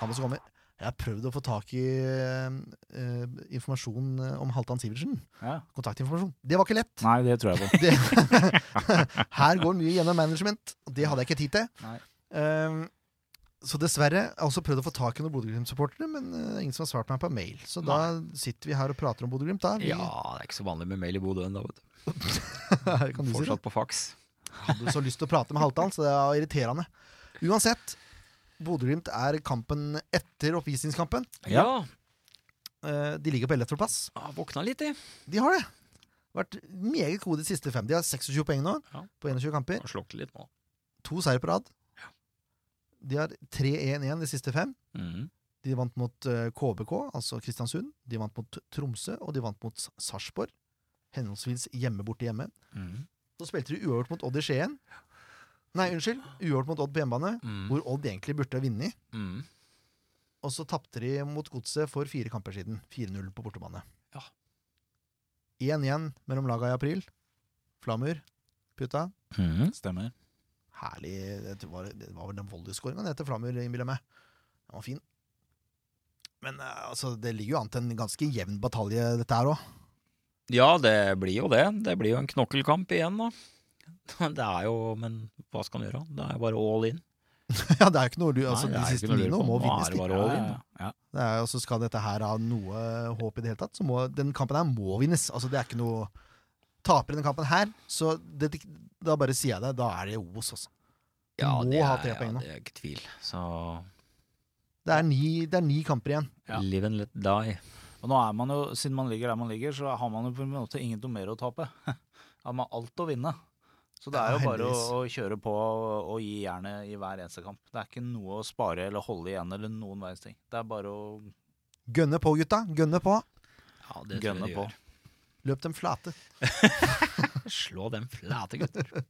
Kampen som kommer. Jeg har prøvd å få tak i eh, informasjon om Halvdan Sivertsen.
Ja.
Kontaktinformasjon. Det var ikke lett.
Nei, det tror jeg på.
Her går mye gjennom management, det hadde jeg ikke tid til.
Nei.
Ehm, så dessverre. Jeg har også prøvd å få tak i noen Bodø-Glimt-supportere, men uh, ingen som har svart meg på mail. Så da sitter vi her og prater om Bodø-Glimt. Vi,
Ja, det er ikke så vanlig med mail i Bodø ennå, vet du.
Fortsatt si?
På faks.
Hadde så lyst til å prate med Halvdan, så det er irriterende. Uansett, Bodø-Glimt er kampen etter oppvisningskampen.
Ja.
Eh, de ligger på 11.-plass.
ja Våkna litt, de.
De har det. Vært meget gode de siste fem. De har 26 poeng nå
Ja.
på 21 kamper.
Har slått litt nå.
To seier på rad. De har 3-1-1 de siste fem.
Mhm.
De vant mot eh, KBK, altså Kristiansund. De vant mot Tromsø, og de vant mot Sarpsborg. Henholdsvis hjemme borte hjemme.
Mhm.
Så spilte de uavgjort mot Odd i Skien. Nei, unnskyld. Uavgjort mot Odd på hjemmebane,
mm.
hvor Odd egentlig burde ha vunnet.
Mhm.
Og så tapte de mot Godset for fire kamper siden. 4-0 på bortebane.
Ja.
1-1 mellom laga i april. Flamur putta.
Mm.
Stemmer.
Herlig. Det var, det var vel den volleyskåringa etter Flamur, innbiller jeg meg. Den var fin. Men eh, altså, det ligger jo an til en ganske jevn batalje, dette her òg.
Ja, det blir jo det. Det blir jo en knokkelkamp igjen, da. Det er jo Men hva skal han gjøre? Det er jo bare all in.
ja, det er jo ikke noe du altså,
Nei,
De
er
siste
på.
må vinnes.
er
de.
Ja, ja, ja.
Det er, og så skal dette her ha noe håp i det hele tatt, så må den kampen her må vinnes. Altså, det er ikke noe Taper den kampen her, så det, da bare sier jeg det. Da er det Os, altså. Du
Ja,
må
det
ha
er,
tre poeng
ja,
nå.
det er ikke tvil. Så
Det er ni, det er ni kamper igjen.
Ja.
live and let die.
Og nå er man jo, siden man ligger der man ligger, så har man jo på en måte ingenting mer å tape. Har man alt å vinne. Så det er jo bare å, å kjøre på og, og gi jernet i hver eneste kamp. Det er ikke noe å spare eller holde igjen eller noen verdens ting. Det er bare å
Gønne på, gutta. Gønne på.
Ja, det tror jeg de
på.
gjør.
Løp dem flate.
Slå dem flate, gutter.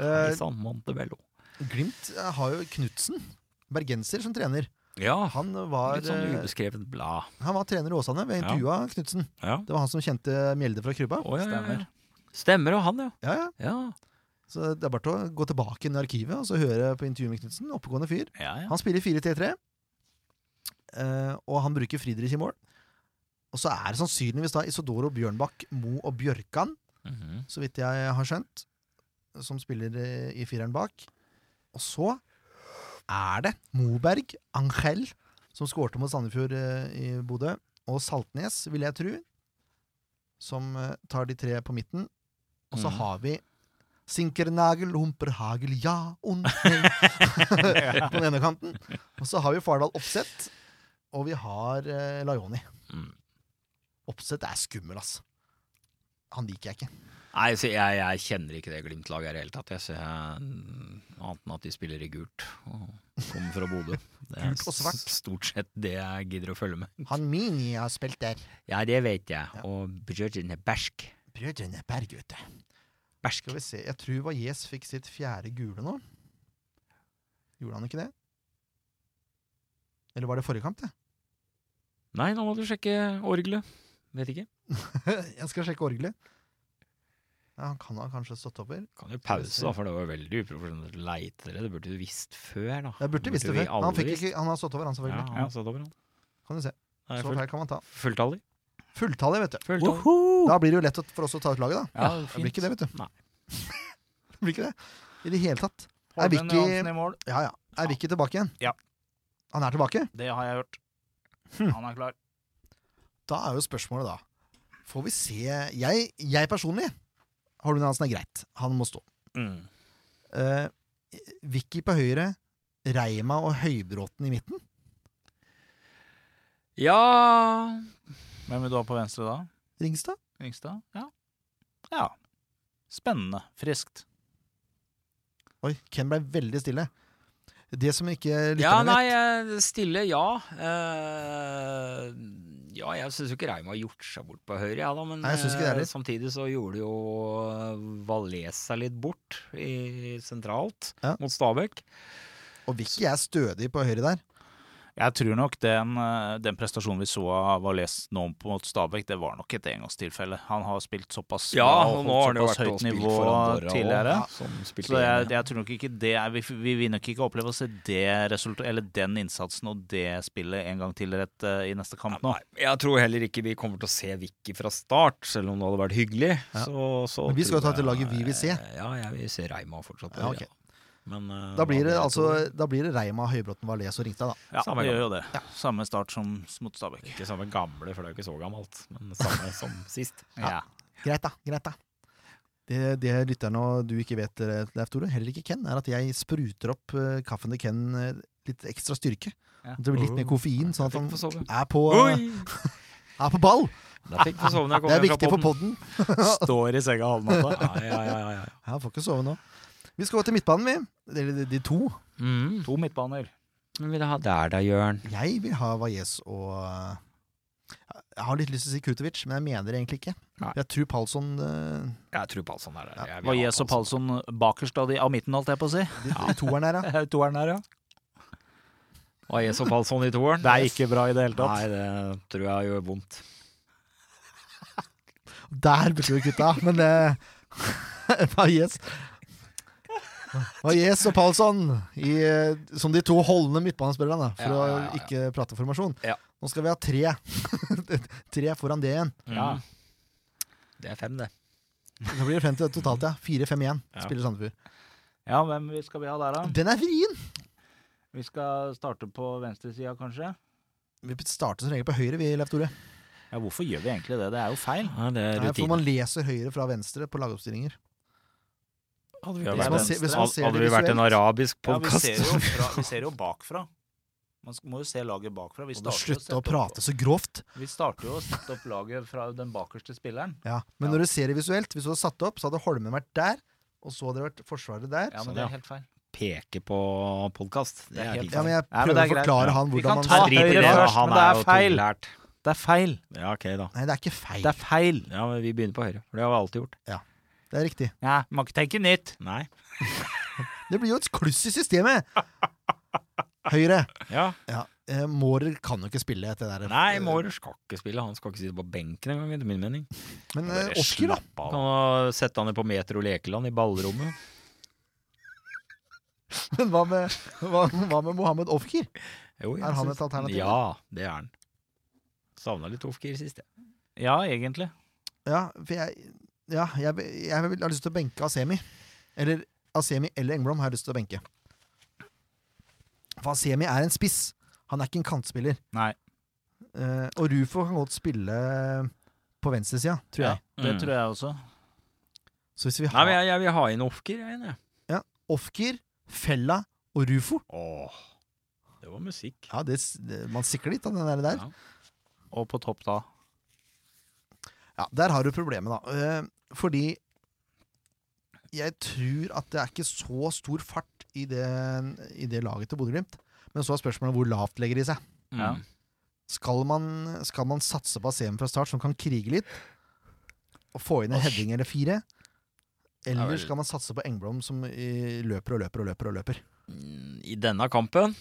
Eh,
Hei sann, Montebello.
Glimt eh, har jo Knutsen, bergenser, som trener.
Ja,
Han var,
litt sånn
eh,
ubeskrevet blad.
han var trener i Åsane. Vi
Ja.
intervjua Knutsen.
Ja.
Det var han som kjente Mjelde fra krybba.
Oh, ja, ja,
Stemmer.
ja. Stemmer, og han, ja.
Ja, ja. Så det er bare å gå tilbake inn i arkivet og så høre på intervjuet med Knutsen. Oppegående fyr.
Ja, ja.
Han spiller 4-3-3, eh, og han bruker Friedrich i mål. Og så er det sannsynligvis da Isodoro, Bjørnbakk, Mo og Bjørkan,
Mhm.
så vidt jeg har skjønt, som spiller eh, i fireren bak. Og så er det Moberg, Angel, som skårte mot Sandefjord eh, i Bodø, og Saltnes, vil jeg tro, som tar de tre på midten. Og så
mm.
har vi Sinkernagel, Humperhagel, ja und nei på den ene kanten. Og så har vi Fardal Oppsett, og vi har eh, Laioni.
Mm.
Oppsett er skummel, ass. Han liker jeg ikke.
Nei, jeg, jeg kjenner ikke det Glimt-laget i det hele tatt. Jeg ser mm, annet enn at de spiller i gult og kommer fra Bodø. Det er stort sett det jeg gidder å følge med.
Han Mini har spilt der.
Ja, det vet jeg.
Ja.
Og brødrene er bersk.
Brødrene Bergøte.
Bersk.
Skal vi se, jeg tror Valles fikk sitt fjerde gule nå. Gjorde han ikke det? Eller var det forrige kamp, det?
Nei, nå må du sjekke orgelet. Vet ikke.
jeg skal sjekke orgelet. Ja, han kan ha kanskje stått over.
Kan jo pause, da, for det var veldig uprofesjonelt å leite dere. Det burde du visst før, da.
Jeg burde visst det før. Han, fikk ikke, han har stått over, han selvfølgelig.
Ja, han har stått over, han.
Kan du se. Så feil kan man ta.
Fulltallig.
Fulltallet, vet du.
Fulltallig.
Da blir det jo lett for oss å ta ut laget, da.
Ja,
Det blir ikke det, vet du.
Nei.
det blir ikke det. I det hele tatt. Er Vicky,
Johansen i mål.
ja, ja. Er Vicky tilbake igjen?
Ja.
Han er tilbake?
Det har jeg hørt.
Hm.
Han er klar.
Da er jo spørsmålet, da Får vi se Jeg, jeg personlig Holmen Hansen er greit. Han må stå.
Mm.
Uh, Vicky på høyre, Reima og Høybråten i midten.
Ja
Hvem vil du ha på venstre da?
Ringstad?
Ringstad? Ja. ja. Spennende. Friskt.
Oi, Ken ble veldig stille. Det som ikke
Ja,
lytterne
nei,
vet
eh, stille, ja. Uh, ja, jeg syns jo ikke Reima har gjort seg bort på høyre, ja da, men
Nei, jeg ikke det
eh, samtidig så gjorde jo Valles seg litt bort i sentralt
Ja.
mot Stabæk.
Og Vicky er stødig på høyre der.
Jeg tror nok den, eh, den prestasjonen vi så av lest nå mot Stabæk, det var nok et engangstilfelle. Han har spilt såpass
Ja,
bra såpass
vært
høyt nivå tidligere.
Ja,
Så jeg, jeg tror nok ikke det er, vi, vi vil nok ikke oppleve å se det resultat, eller den innsatsen og det spillet en gang til rett eh, i neste kamp nå.
Nei, jeg tror heller ikke vi kommer til å se Vicky fra start, selv om det hadde vært hyggelig.
Ja.
Så, så
Men vi skal jo ta til laget vi vil se.
Ja, jeg vil se Reima fortsatt.
Ja,
okay.
ok.
Men, uh,
Da blir det altså. Da blir det Reima, Høybråten, Valais og Ringstad, da.
Ja,
Samme
gjør jo det. Samme start som mot Stabæk.
Ikke samme gamle, for det er jo ikke så gammelt, men samme som sist.
Ja.
Greit, da. Greit, da. Det, det lytterne og du ikke vet, eh, Leif Tore, heller ikke Ken, er at jeg spruter opp uh, kaffen til Ken litt ekstra styrke.
Ja.
Det blir litt mer koffein, sånn at han er på, er på ball! Det er viktig for
podden.
Står i senga halvnatta.
Ja, ja, ja, ja, ja.
Jeg får ikke sove nå. Vi skal gå til midtbanen, vi. Eller de, de to.
Mm.
To midtbaner.
Hvem vil du ha der da, Jørn?
Jeg vil ha Valles og Jeg har litt lyst til å si Kutovic, men jeg mener det egentlig ikke.
Nei.
Jeg tror Palsson eh,
Jeg tror Palsson er der.
Ja.
Valles og Palsson bakerst av, de, av midten, holdt jeg på å si.
de, de toeren der, ja.
Toeren her, ja.
Valles og Palsson i toeren?
Det er ikke bra i det hele tatt.
Nei, det tror jeg gjør vondt.
Der burde vi kutta, men det Valles Valles og Palsson i, eh, som de to holdende midtbanespillerne, for
Ja, ja, ja,
å ikke prate formasjon.
Ja.
Nå skal vi ha tre. tre foran det igjen.
Mm.
Ja.
Det er fem, det.
Så blir det 50 totalt, ja. 4-5 igjen,
Ja.
spiller Sandefjord.
Ja, hvem skal vi ha der, da?
Den er vrien!
Vi skal starte på venstresida, kanskje?
Vi starter som regel på høyre, vi, Leif Tore.
Ja, hvorfor gjør vi egentlig det? Det er jo feil.
Ja, det er
Nei, for
rutine.
man leser høyre fra venstre på lagoppstillinger.
Hadde vi,
Ja,
Hvis man ser, hvis man ser
hadde
det
vi vært en
arabisk
arabisk
Ja, vi, ser jo vi ser jo bakfra. Man må jo se laget bakfra. Vi
Og slutte å prate
opp,
så grovt.
vi starter jo å sette opp laget fra den bakerste spilleren.
Ja. Men
Ja.
når du ser det visuelt, hvis du hadde satt opp, så hadde Holmen vært der, og så hadde det vært Forsvaret der.
Ja, men det er helt feil.
Peke på podkast. Det
Det er helt.
Ja, men jeg
Ja, men
prøver
det er
å forklare han hvordan man
ta
Jeg driter i
høyre
det,
først,
han
men det er
jo
feil. Det er feil.
Ja, ok, da.
Nei, det er ikke feil.
Det er feil.
Ja, men vi begynner på høyre, for det har vi alltid gjort.
Det er riktig.
Ja, Må ikke tenke nytt.
Nei.
Det blir jo et kluss i systemet! Høyre.
Ja.
Ja. Eh, Mårer kan jo ikke spille etter det der.
Nei, Mårer skal ikke spille. Han skal ikke sitte på benken engang, etter min mening.
Men
Bare
eh, Oskar, da?
Kan ha- sette han ned på Metro Lekeland i ballrommet.
Men hva med, hva, hva med Mohammed Ofkir?
Jo,
Er han et alternativ?
Ja, det er han. Savna litt Ofkir sist, jeg.
Ja, egentlig.
Ja, for jeg, ja, jeg, jeg har lyst til å benke Asemi. Eller Asemi eller Engblom har jeg lyst til å benke. For Asemi er en spiss. Han er ikke en kantspiller.
Nei.
Eh, og Rufo kan godt spille på venstresida, tror jeg.
Ja, det
Mm.
tror jeg også.
Så hvis vi
Nei,
har
men jeg, jeg vil ha inn Ofker, jeg. jeg.
Ofkir, Fella og Rufo
Åh, det var musikk.
Ja, det, det, Man sikler litt av den der. der.
Ja.
Og på topp da.
Ja, der har du problemet, da. Fordi jeg tror at det er ikke så stor fart i det, i det laget til Bodø-Glimt. Men så er spørsmålet hvor lavt legger de seg.
Ja.
Skal man, skal man satse på Asem fra start, som kan krige litt? Og få inn en heading eller fire? Eller skal man satse på Engblom, som løper og løper og løper? og løper?
Mm, I denne kampen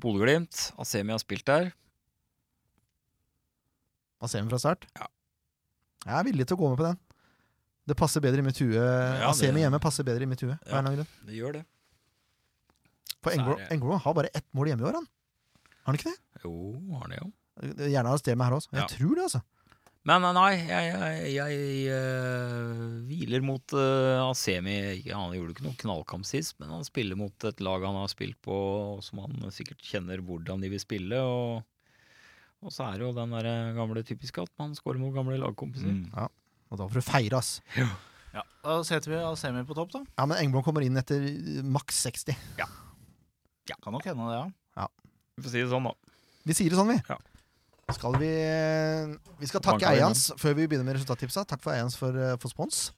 Bodø-Glimt, Asemi har spilt der.
Asemi fra start?
Ja.
Jeg er villig til å gå med på den. Det passer bedre i mitt hue.
Ja,
Asemi hjemme passer bedre i mitt hue.
Ja. Det gjør det.
For Engblom har bare ett mål hjemme i år, han. Har han ikke det?
Jo, har det jo.
Gjerne arrester meg her også. Jeg
Ja.
tror det, altså.
Men nei, nei, jeg, jeg, jeg uh, hviler mot uh, Asemi. Han gjorde ikke noen knallkamp sist, men han spiller mot et lag han har spilt på, og som han sikkert kjenner hvordan de vil spille. Og, og så er det jo den der gamle typiske at man scorer mot gamle lagkompiser.
Mm.
Og da får du feire, ass.
Ja, Da setter vi Asemi på topp, da.
Ja, men Engblom kommer inn etter eh, maks 60.
Ja, Kan nok hende det, ja.
Vi får si det sånn, da.
Vi sier det sånn, vi.
Ja.
Skal vi Vi skal takke
vi
Eians før vi begynner med resultattipsa. Takk for Eians for, eh, for spons.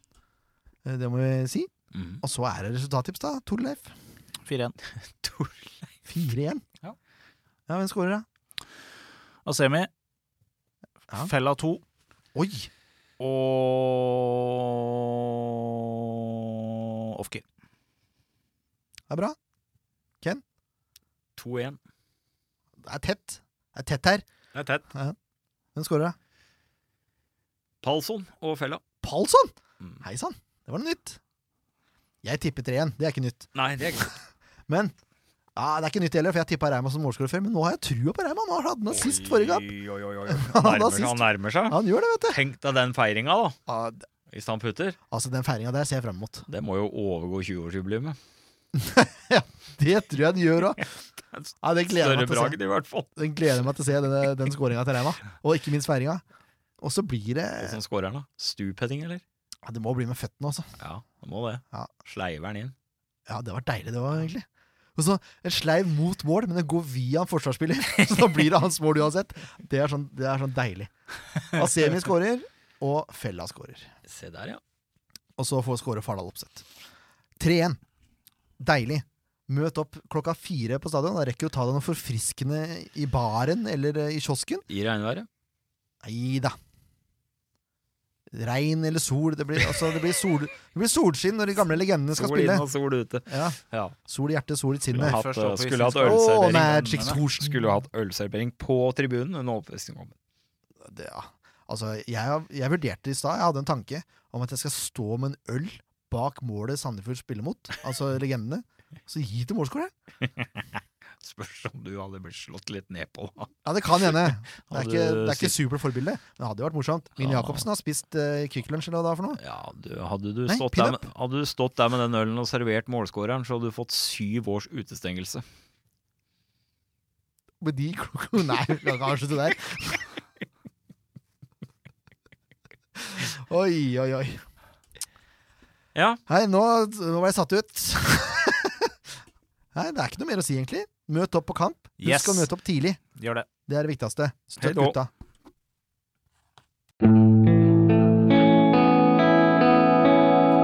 Eh, Det må vi si.
Mm.
Og så er det resultattips, da. Torleif.
4-1.
4-1.
Ja.
ja, hvem scorer, da?
Asemi.
Ja.
Fella 2.
Oi!
Og Ofkir.
Det er bra. Ken?
2-1.
Det er tett. Det er tett her.
Det er tett.
Hvem skårer, da?
Palsson og Fella.
Palsson!
Mm.
Hei sann, det var noe nytt. Jeg tipper 3-1. Det er ikke nytt.
Nei, det er ikke nytt.
Men ja, det er ikke nytt heller, for jeg tippa Reima som målskårer før. Men nå har jeg trua på Reima. Nå hadde han sist forrige gang.
Oi, oi, oi.
Han
Han nærmer,
assist.
han nærmer seg.
Han gjør det, vet du.
Tenk deg den feiringa, da.
Ja, d-
Hvis han putter.
altså, den feiringa der ser jeg frem mot.
Det må jo overgå 20-årsjubileet.
Det tror jeg den gjør òg. Ja, den gleder jeg meg til å se. Den gleder jeg meg til å se, denne, den skåringa til Reima. Og ikke minst feiringa. Og så blir det
Åssen skårer han, da? Stupheading, eller?
ja, Det må bli med føttene altså.
Ja, det må det.
Ja.
Sleiver han inn.
Ja, det var deilig, det òg, egentlig. Og så En sleiv mot mål, men det går via en forsvarsspiller. Så da blir det hans mål uansett. Det er sånn, det er sånn deilig. Asemi skårer, og Fella skårer.
Se der, ja.
Og så får skåre Fardal Opseth. 3-1. Deilig. Møt opp klokka fire på stadion. Da rekker du å ta deg noe forfriskende i baren eller eh, i kiosken.
I regnværet.
Nei da. Regn eller sol. Det blir, altså, det, blir sol, det blir solskinn når de gamle legendene skal
Sol
spille.
inn og sol ute.
Ja,
Ja.
Sol i hjertet, sol i sinnet.
skulle. Skulle hatt ølservering på tribunen under.
Det, ja. Altså, jeg, jeg vurderte i stad, jeg hadde en tanke om at jeg skal stå med en øl bak målet Sandefjord spiller mot, altså legendene, så gi til målskåreren.
Spørs om du hadde blitt slått litt ned på.
Ja, det kan hende. Det er ikke, det er ikke
sitt-
super forbilde, men det hadde jo vært morsomt. Mine
Ja.
Jacobsen har spist uh, Kvikk Lunsj eller hva det er for noe.
Ja, du, hadde, du
Nei,
stått der hadde du stått der med den ølen og servert målskåreren, så hadde du fått syv års utestengelse.
Med de klokka Nei, kan ikke avslutte der. Oi, oi, oi.
Ja.
Hei, nå, nå var jeg satt ut. Nei, det er ikke noe mer å si, egentlig. Møt opp på kamp. Husk
Yes.
å møte opp tidlig.
Gjør det.
Det er det viktigste. Støtt gutta.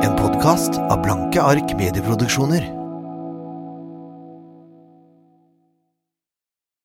En
podkast av Blanke ark medieproduksjoner.